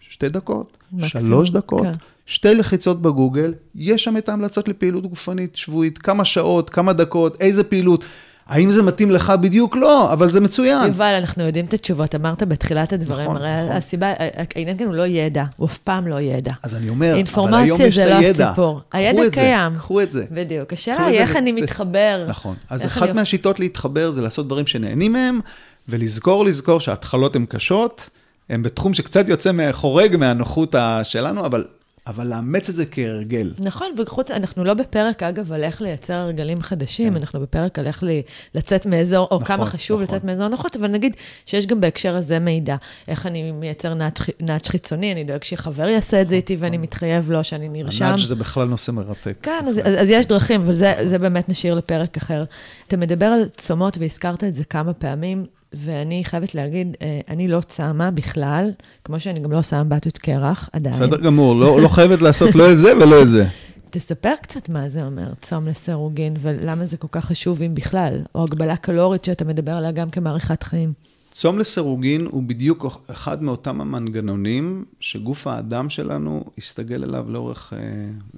B: שתי דקות, מקסימום, שלוש דקות, כן. שתי לחיצות בגוגל, יש שם את ההמלצות לפעילות גופנית שבועית, כמה שעות, כמה דקות, איזה פעילות. האם זה מתאים לך בדיוק? לא, אבל זה מצוין.
A: יובל, אנחנו יודעים את התשובות, אמרת בתחילת הדברים, נכון, הרי נכון. הסיבה, העניין כאן הוא לא ידע, הוא אף פעם לא ידע.
B: אז אני אומר, אבל היום יש את הידע.
A: אינפורמציה זה לא הסיפור. הידע קיים.
B: קחו את זה.
A: בדיוק. השאלה היא איך אני מתחבר.
B: נכון. אז אחת מהשיטות להתחבר זה לעשות דברים שנהנים מהם, ולזכור, לזכור שההתחלות הן קשות, הן בתחום שקצת יוצא, חורג מהנוחות שלנו, אבל אבל לאמץ את זה כהרגל.
A: נכון, וחוץ, אנחנו לא בפרק, אגב, על איך לייצר הרגלים חדשים, כן. אנחנו בפרק על איך לי, לצאת מאזור, או נכון, כמה חשוב נכון. לצאת מאזור נוחות, אבל נגיד שיש גם בהקשר הזה מידע. איך אני מייצר נאץ' חיצוני, אני דואג שחבר יעשה את זה איתי ואני נכון. מתחייב לו שאני נרשם.
B: הנאץ' זה בכלל נושא מרתק.
A: כן, אז, אז, אז יש דרכים, אבל זה, זה באמת נשאיר לפרק אחר. אתה מדבר על צומות, והזכרת את זה כמה פעמים. ואני חייבת להגיד, אה, אני לא צמה בכלל, כמו שאני גם לא עושה אמבטיות קרח, עדיין.
B: בסדר גמור, לא, לא חייבת לעשות לא את זה ולא את זה. *laughs*
A: תספר קצת מה זה אומר, צום לסירוגין, ולמה זה כל כך חשוב, אם בכלל, או הגבלה קלורית שאתה מדבר עליה גם כמעריכת חיים.
B: צום לסירוגין הוא בדיוק אחד מאותם המנגנונים שגוף האדם שלנו הסתגל אליו לאורך, אה,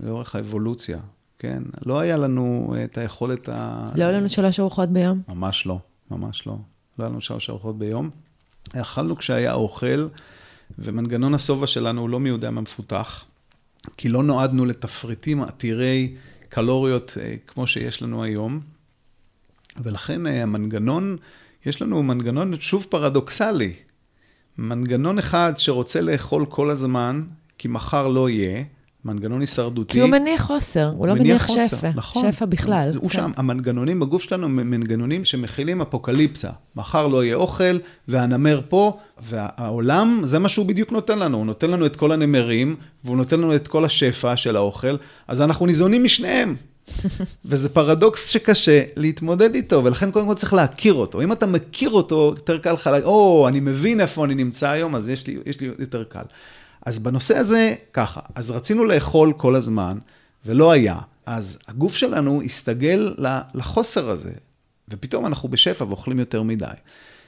B: לאורך האבולוציה, כן? לא היה לנו את היכולת ה...
A: לא היה לנו שלוש ארוחות ביום?
B: ממש לא, ממש לא. לא היה לנו שלוש ארוחות ביום. אכלנו כשהיה אוכל, ומנגנון השובע שלנו הוא לא מי יודע מה מפותח, כי לא נועדנו לתפריטים עתירי קלוריות אה, כמו שיש לנו היום, ולכן אה, המנגנון, יש לנו מנגנון שוב פרדוקסלי. מנגנון אחד שרוצה לאכול כל הזמן, כי מחר לא יהיה, מנגנון הישרדותי.
A: כי הוא מניח חוסר, הוא לא מניח חוסר, שפע, נכון, שפע בכלל.
B: הוא כן. שם, המנגנונים בגוף שלנו הם מנגנונים שמכילים אפוקליפסה. מחר לא יהיה אוכל, והנמר פה, והעולם, זה מה שהוא בדיוק נותן לנו. הוא נותן לנו את כל הנמרים, והוא נותן לנו את כל השפע של האוכל, אז אנחנו ניזונים משניהם. *laughs* וזה פרדוקס שקשה להתמודד איתו, ולכן קודם כל צריך להכיר אותו. אם אתה מכיר אותו, יותר קל לך או, אני מבין איפה אני נמצא היום, אז יש לי, יש לי יותר קל. אז בנושא הזה, ככה, אז רצינו לאכול כל הזמן, ולא היה. אז הגוף שלנו הסתגל לחוסר הזה, ופתאום אנחנו בשפע ואוכלים יותר מדי.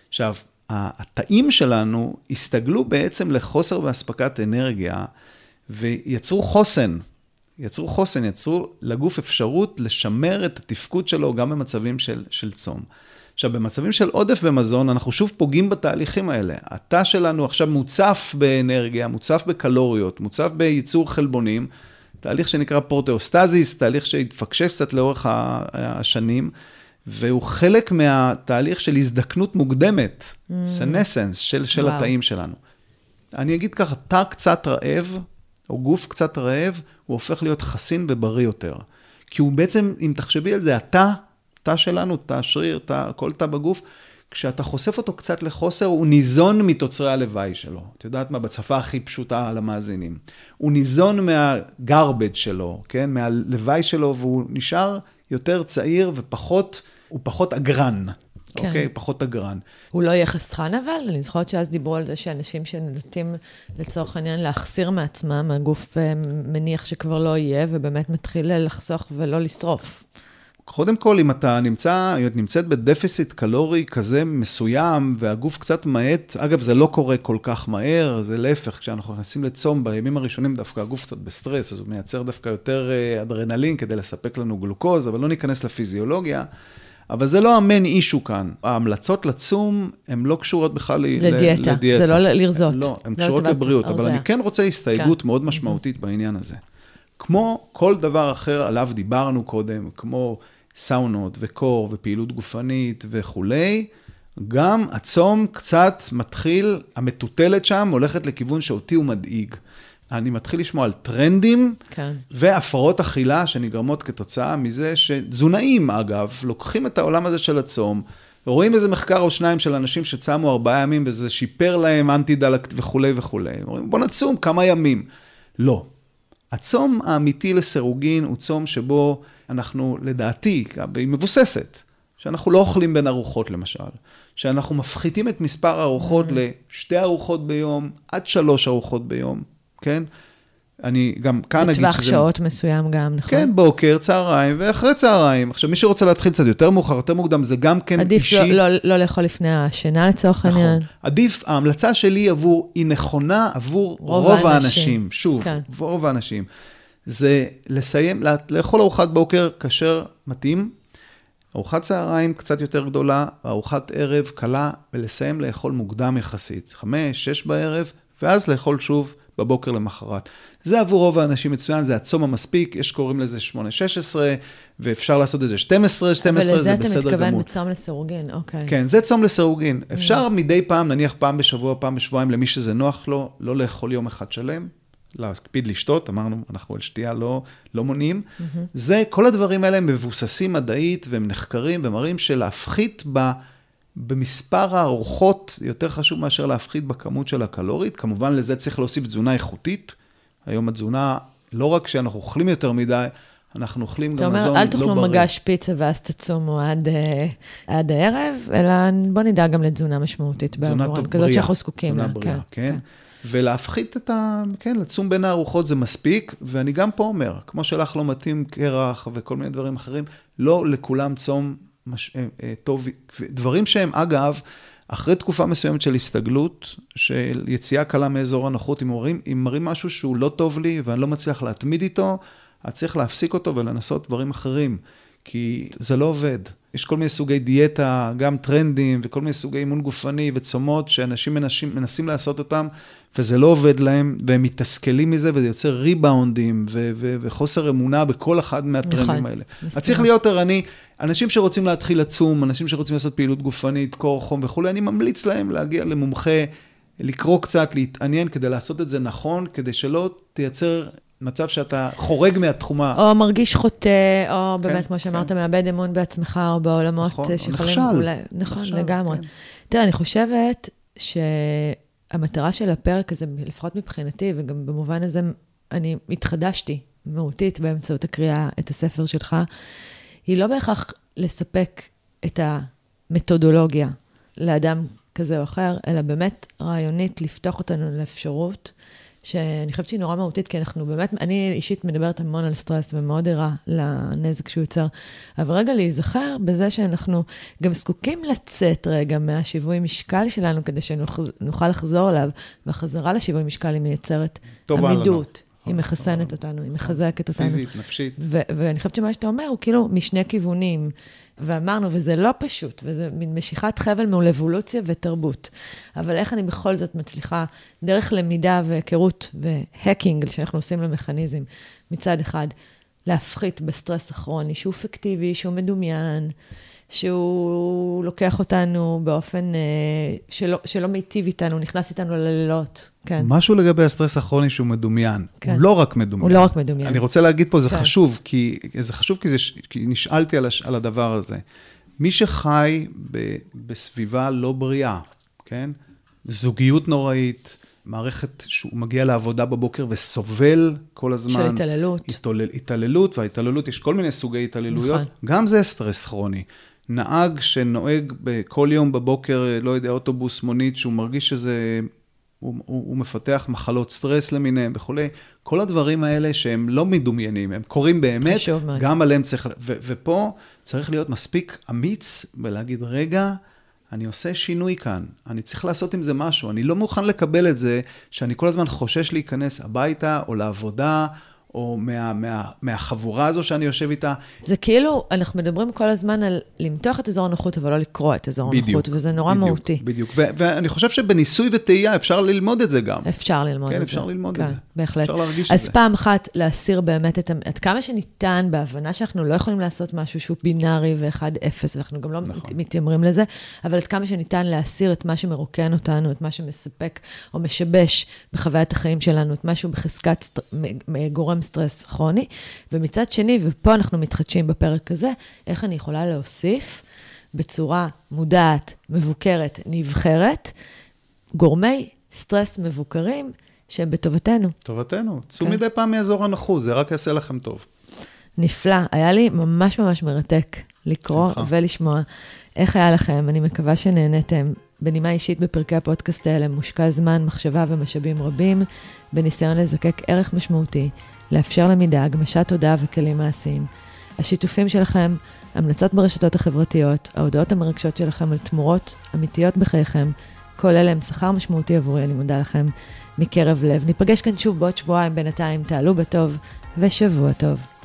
B: עכשיו, התאים שלנו הסתגלו בעצם לחוסר באספקת אנרגיה, ויצרו חוסן. יצרו חוסן, יצרו לגוף אפשרות לשמר את התפקוד שלו גם במצבים של, של צום. עכשיו, במצבים של עודף במזון, אנחנו שוב פוגעים בתהליכים האלה. התא שלנו עכשיו מוצף באנרגיה, מוצף בקלוריות, מוצף בייצור חלבונים, תהליך שנקרא proteostasis, תהליך שהתפקשש קצת לאורך השנים, והוא חלק מהתהליך של הזדקנות מוקדמת, senescence mm. של, של התאים שלנו. אני אגיד ככה, תא קצת רעב, או גוף קצת רעב, הוא הופך להיות חסין ובריא יותר. כי הוא בעצם, אם תחשבי על זה, התא תא שלנו, תא שריר, תא, כל תא בגוף, כשאתה חושף אותו קצת לחוסר, הוא ניזון מתוצרי הלוואי שלו. את יודעת מה? בשפה הכי פשוטה למאזינים. הוא ניזון מה-garbage שלו, כן? מהלוואי שלו, והוא נשאר יותר צעיר ופחות, הוא פחות אגרן. כן. אוקיי? פחות אגרן.
A: הוא לא יהיה חסכן אבל? אני זוכרת שאז דיברו על זה שאנשים שנוטים לצורך העניין להחסיר מעצמם, הגוף אה, מניח שכבר לא יהיה, ובאמת מתחיל לחסוך ולא לשרוף.
B: קודם כל, אם אתה נמצא, אם את נמצאת ב-deficit קלורי כזה מסוים, והגוף קצת מאט, אגב, זה לא קורה כל כך מהר, זה להפך, כשאנחנו נכנסים לצום, בימים הראשונים דווקא הגוף קצת בסטרס, אז הוא מייצר דווקא יותר אה, אדרנלין כדי לספק לנו גלוקוז, אבל לא ניכנס לפיזיולוגיה. אבל זה לא המיין אישו כאן. ההמלצות לצום, הן לא קשורות בכלל
A: לדיאטה. לדיאטה. זה לא לרזות.
B: לא, הן לא קשורות לבריאות, אבל אני כן רוצה הסתייגות כן. מאוד משמעותית בעניין הזה. כמו כל דבר אחר עליו דיברנו קודם, כמו סאונות וקור ופעילות גופנית וכולי, גם הצום קצת מתחיל, המטוטלת שם הולכת לכיוון שאותי הוא מדאיג. אני מתחיל לשמוע על טרנדים, כן. והפרעות אכילה שנגרמות כתוצאה מזה שתזונאים, אגב, לוקחים את העולם הזה של הצום, רואים איזה מחקר או שניים של אנשים שצמו ארבעה ימים וזה שיפר להם אנטי דלקת וכולי וכולי. אומרים, בוא נצום כמה ימים. לא. הצום האמיתי לסירוגין הוא צום שבו אנחנו, לדעתי, והיא מבוססת, שאנחנו לא אוכלים בין ארוחות למשל, שאנחנו מפחיתים את מספר הארוחות mm. לשתי ארוחות ביום, עד שלוש ארוחות ביום, כן? אני גם כאן אגיד שזה...
A: בטווח שעות מסוים גם, נכון?
B: כן, בוקר, צהריים ואחרי צהריים. עכשיו, מי שרוצה להתחיל קצת יותר מאוחר, יותר מוקדם, זה גם כן
A: עדיף אישי. עדיף לא, לא, לא לאכול לפני השינה לצורך נכון. העניין.
B: עדיף, ההמלצה שלי עבור, היא נכונה עבור רוב, רוב האנשים. האנשים. שוב, כן. רוב האנשים. זה לסיים, לאכול ארוחת בוקר כשר מתאים, ארוחת צהריים קצת יותר גדולה, ארוחת ערב קלה, ולסיים לאכול מוקדם יחסית, חמש, שש בערב, ואז לאכול שוב בבוקר למחרת. זה עבור רוב האנשים מצוין, זה הצום המספיק, יש קוראים לזה 8-16, ואפשר לעשות את זה 12, 12, זה בסדר גמור.
A: אבל לזה אתה מתכוון בצום לסירוגין, אוקיי.
B: כן, זה צום לסירוגין. Mm. אפשר מדי פעם, נניח פעם בשבוע, פעם בשבועיים, למי שזה נוח לו, לא לאכול יום אחד שלם, להקפיד לשתות, אמרנו, אנחנו על שתייה לא, לא מונעים. Mm-hmm. זה, כל הדברים האלה הם מבוססים מדעית והם נחקרים ומראים שלהפחית ב... במספר הארוחות יותר חשוב מאשר להפחית בכמות של הקלורית. כמובן, לזה צריך להוסיף תזונה איכותית. היום התזונה, לא רק שאנחנו אוכלים יותר מדי, אנחנו אוכלים גם מזון לא בריא. אתה אומר,
A: אל תאכלו מגש פיצה ואז תצומו עד, אה, עד הערב, אלא בוא נדאג גם לתזונה משמעותית בעבורם, כזאת שאנחנו זקוקים
B: לה. תזונה בריאה, כן. כן. ולהפחית את ה... כן, לצום בין הארוחות זה מספיק, ואני גם פה אומר, כמו שלך לא מתאים קרח וכל מיני דברים אחרים, לא לכולם צום מש... אה, אה, טוב, דברים שהם, אגב, אחרי תקופה מסוימת של הסתגלות, של יציאה קלה מאזור הנוחות, אם מראים, אם מראים משהו שהוא לא טוב לי ואני לא מצליח להתמיד איתו, אז צריך להפסיק אותו ולנסות דברים אחרים, כי זה לא עובד. יש כל מיני סוגי דיאטה, גם טרנדים וכל מיני סוגי אימון גופני וצומות שאנשים מנסים, מנסים לעשות אותם, וזה לא עובד להם, והם מתסכלים מזה, וזה יוצר ריבאונדים ו- ו- וחוסר אמונה בכל אחד מהטרנדים נכון, האלה. אז צריך להיות ערני. אנשים שרוצים להתחיל לצום, אנשים שרוצים לעשות פעילות גופנית, קור, חום וכולי, אני ממליץ להם להגיע למומחה, לקרוא קצת, להתעניין כדי לעשות את זה נכון, כדי שלא תייצר מצב שאתה חורג מהתחומה.
A: או מרגיש חוטא, או כן, באמת, כמו שאמרת, כן. מאבד אמון בעצמך, או בעולמות
B: נכון,
A: שיכולים...
B: נכשל.
A: אולי, נכון, נכשל, לגמרי. כן. תראה, אני חושבת שהמטרה של הפרק הזה, לפחות מבחינתי, וגם במובן הזה, אני התחדשתי מהותית באמצעות הקריאה את הספר שלך, היא לא בהכרח לספק את המתודולוגיה לאדם כזה או אחר, אלא באמת רעיונית לפתוח אותנו לאפשרות. שאני חושבת שהיא נורא מהותית, כי אנחנו באמת, אני אישית מדברת המון על סטרס ומאוד ערה לנזק שהוא יוצר, אבל רגע להיזכר בזה שאנחנו גם זקוקים לצאת רגע מהשיווי משקל שלנו, כדי שנוכל לחזור אליו, והחזרה לשיווי משקל היא מייצרת עמידות. היא מחסנת אותנו, היא מחזקת אותנו.
B: פיזית, נפשית.
A: ואני חושבת שמה שאתה אומר הוא כאילו משני כיוונים. ואמרנו, וזה לא פשוט, וזה מין משיכת חבל מול אבולוציה ותרבות. אבל איך אני בכל זאת מצליחה, דרך למידה והיכרות ו-hacking שאנחנו עושים למכניזם, מצד אחד, להפחית בסטרס הכרוני, שהוא פיקטיבי, שהוא מדומיין, שהוא לוקח אותנו באופן אה, שלא, שלא מיטיב איתנו, נכנס איתנו ללילות, כן.
B: משהו לגבי הסטרס הכרוני שהוא מדומיין. כן. הוא לא רק מדומיין.
A: הוא לא רק מדומיין.
B: אני רוצה להגיד פה, זה כן. חשוב, כי זה חשוב כי, זה, כי נשאלתי על, הש, על הדבר הזה. מי שחי ב, בסביבה לא בריאה, כן? זוגיות נוראית, מערכת שהוא מגיע לעבודה בבוקר וסובל כל הזמן.
A: של התעללות.
B: התעלל, התעללות, וההתעללות, יש כל מיני סוגי התעללויות. נכון. גם זה סטרס כרוני. נהג שנוהג כל יום בבוקר, לא יודע, אוטובוס, מונית, שהוא מרגיש שזה... הוא, הוא, הוא מפתח מחלות סטרס למיניהם וכולי. כל הדברים האלה שהם לא מדומיינים, הם קורים באמת, גם עליהם צריך... ו, ופה צריך להיות מספיק אמיץ ולהגיד, רגע, אני עושה שינוי כאן, אני צריך לעשות עם זה משהו, אני לא מוכן לקבל את זה שאני כל הזמן חושש להיכנס הביתה או לעבודה או מה, מה, מהחבורה הזו שאני יושב איתה.
A: זה כאילו, אנחנו מדברים כל הזמן על למתוח את אזור הנוחות, אבל לא לקרוע את אזור בדיוק, הנוחות, וזה נורא
B: בדיוק,
A: מהותי.
B: בדיוק, ו- ואני חושב שבניסוי וטעייה אפשר ללמוד את זה גם.
A: אפשר ללמוד
B: כן,
A: את
B: אפשר זה.
A: כן,
B: ללמוד
A: כן,
B: את זה.
A: בהחלט.
B: אפשר להרגיש
A: את
B: זה.
A: אז פעם אחת להסיר באמת את, עד כמה שניתן, בהבנה שאנחנו לא יכולים לעשות משהו שהוא בינארי ו-1-0, ואנחנו גם לא נכון. מתיימרים לזה, אבל עד כמה שניתן להסיר את מה שמרוקן אותנו, את מה שמספק או משבש בחוויית החיים שלנו, את מה שהוא בחזקת סטר... גורם סטרס כרוני. ומצד שני, ופה אנחנו מתחדשים בפרק הזה, איך אני יכולה להוסיף בצורה מודעת, מבוקרת, נבחרת, גורמי סטרס מבוקרים שהם בטובתנו.
B: טובתנו. צאו כן. מדי פעם מאזור הנוחות, זה רק יעשה לכם טוב.
A: נפלא. היה לי ממש ממש מרתק לקרוא שמחה. ולשמוע. איך היה לכם? אני מקווה שנהניתם. בנימה אישית בפרקי הפודקאסט האלה מושקע זמן, מחשבה ומשאבים רבים, בניסיון לזקק ערך משמעותי לאפשר למידה, הגמשת תודעה וכלים מעשיים. השיתופים שלכם, המלצות ברשתות החברתיות, ההודעות המרגשות שלכם על תמורות אמיתיות בחייכם, כל אלה הם שכר משמעותי עבורי, אני מודה לכם מקרב לב. ניפגש כאן שוב בעוד שבועיים, בינתיים תעלו בטוב ושבוע טוב.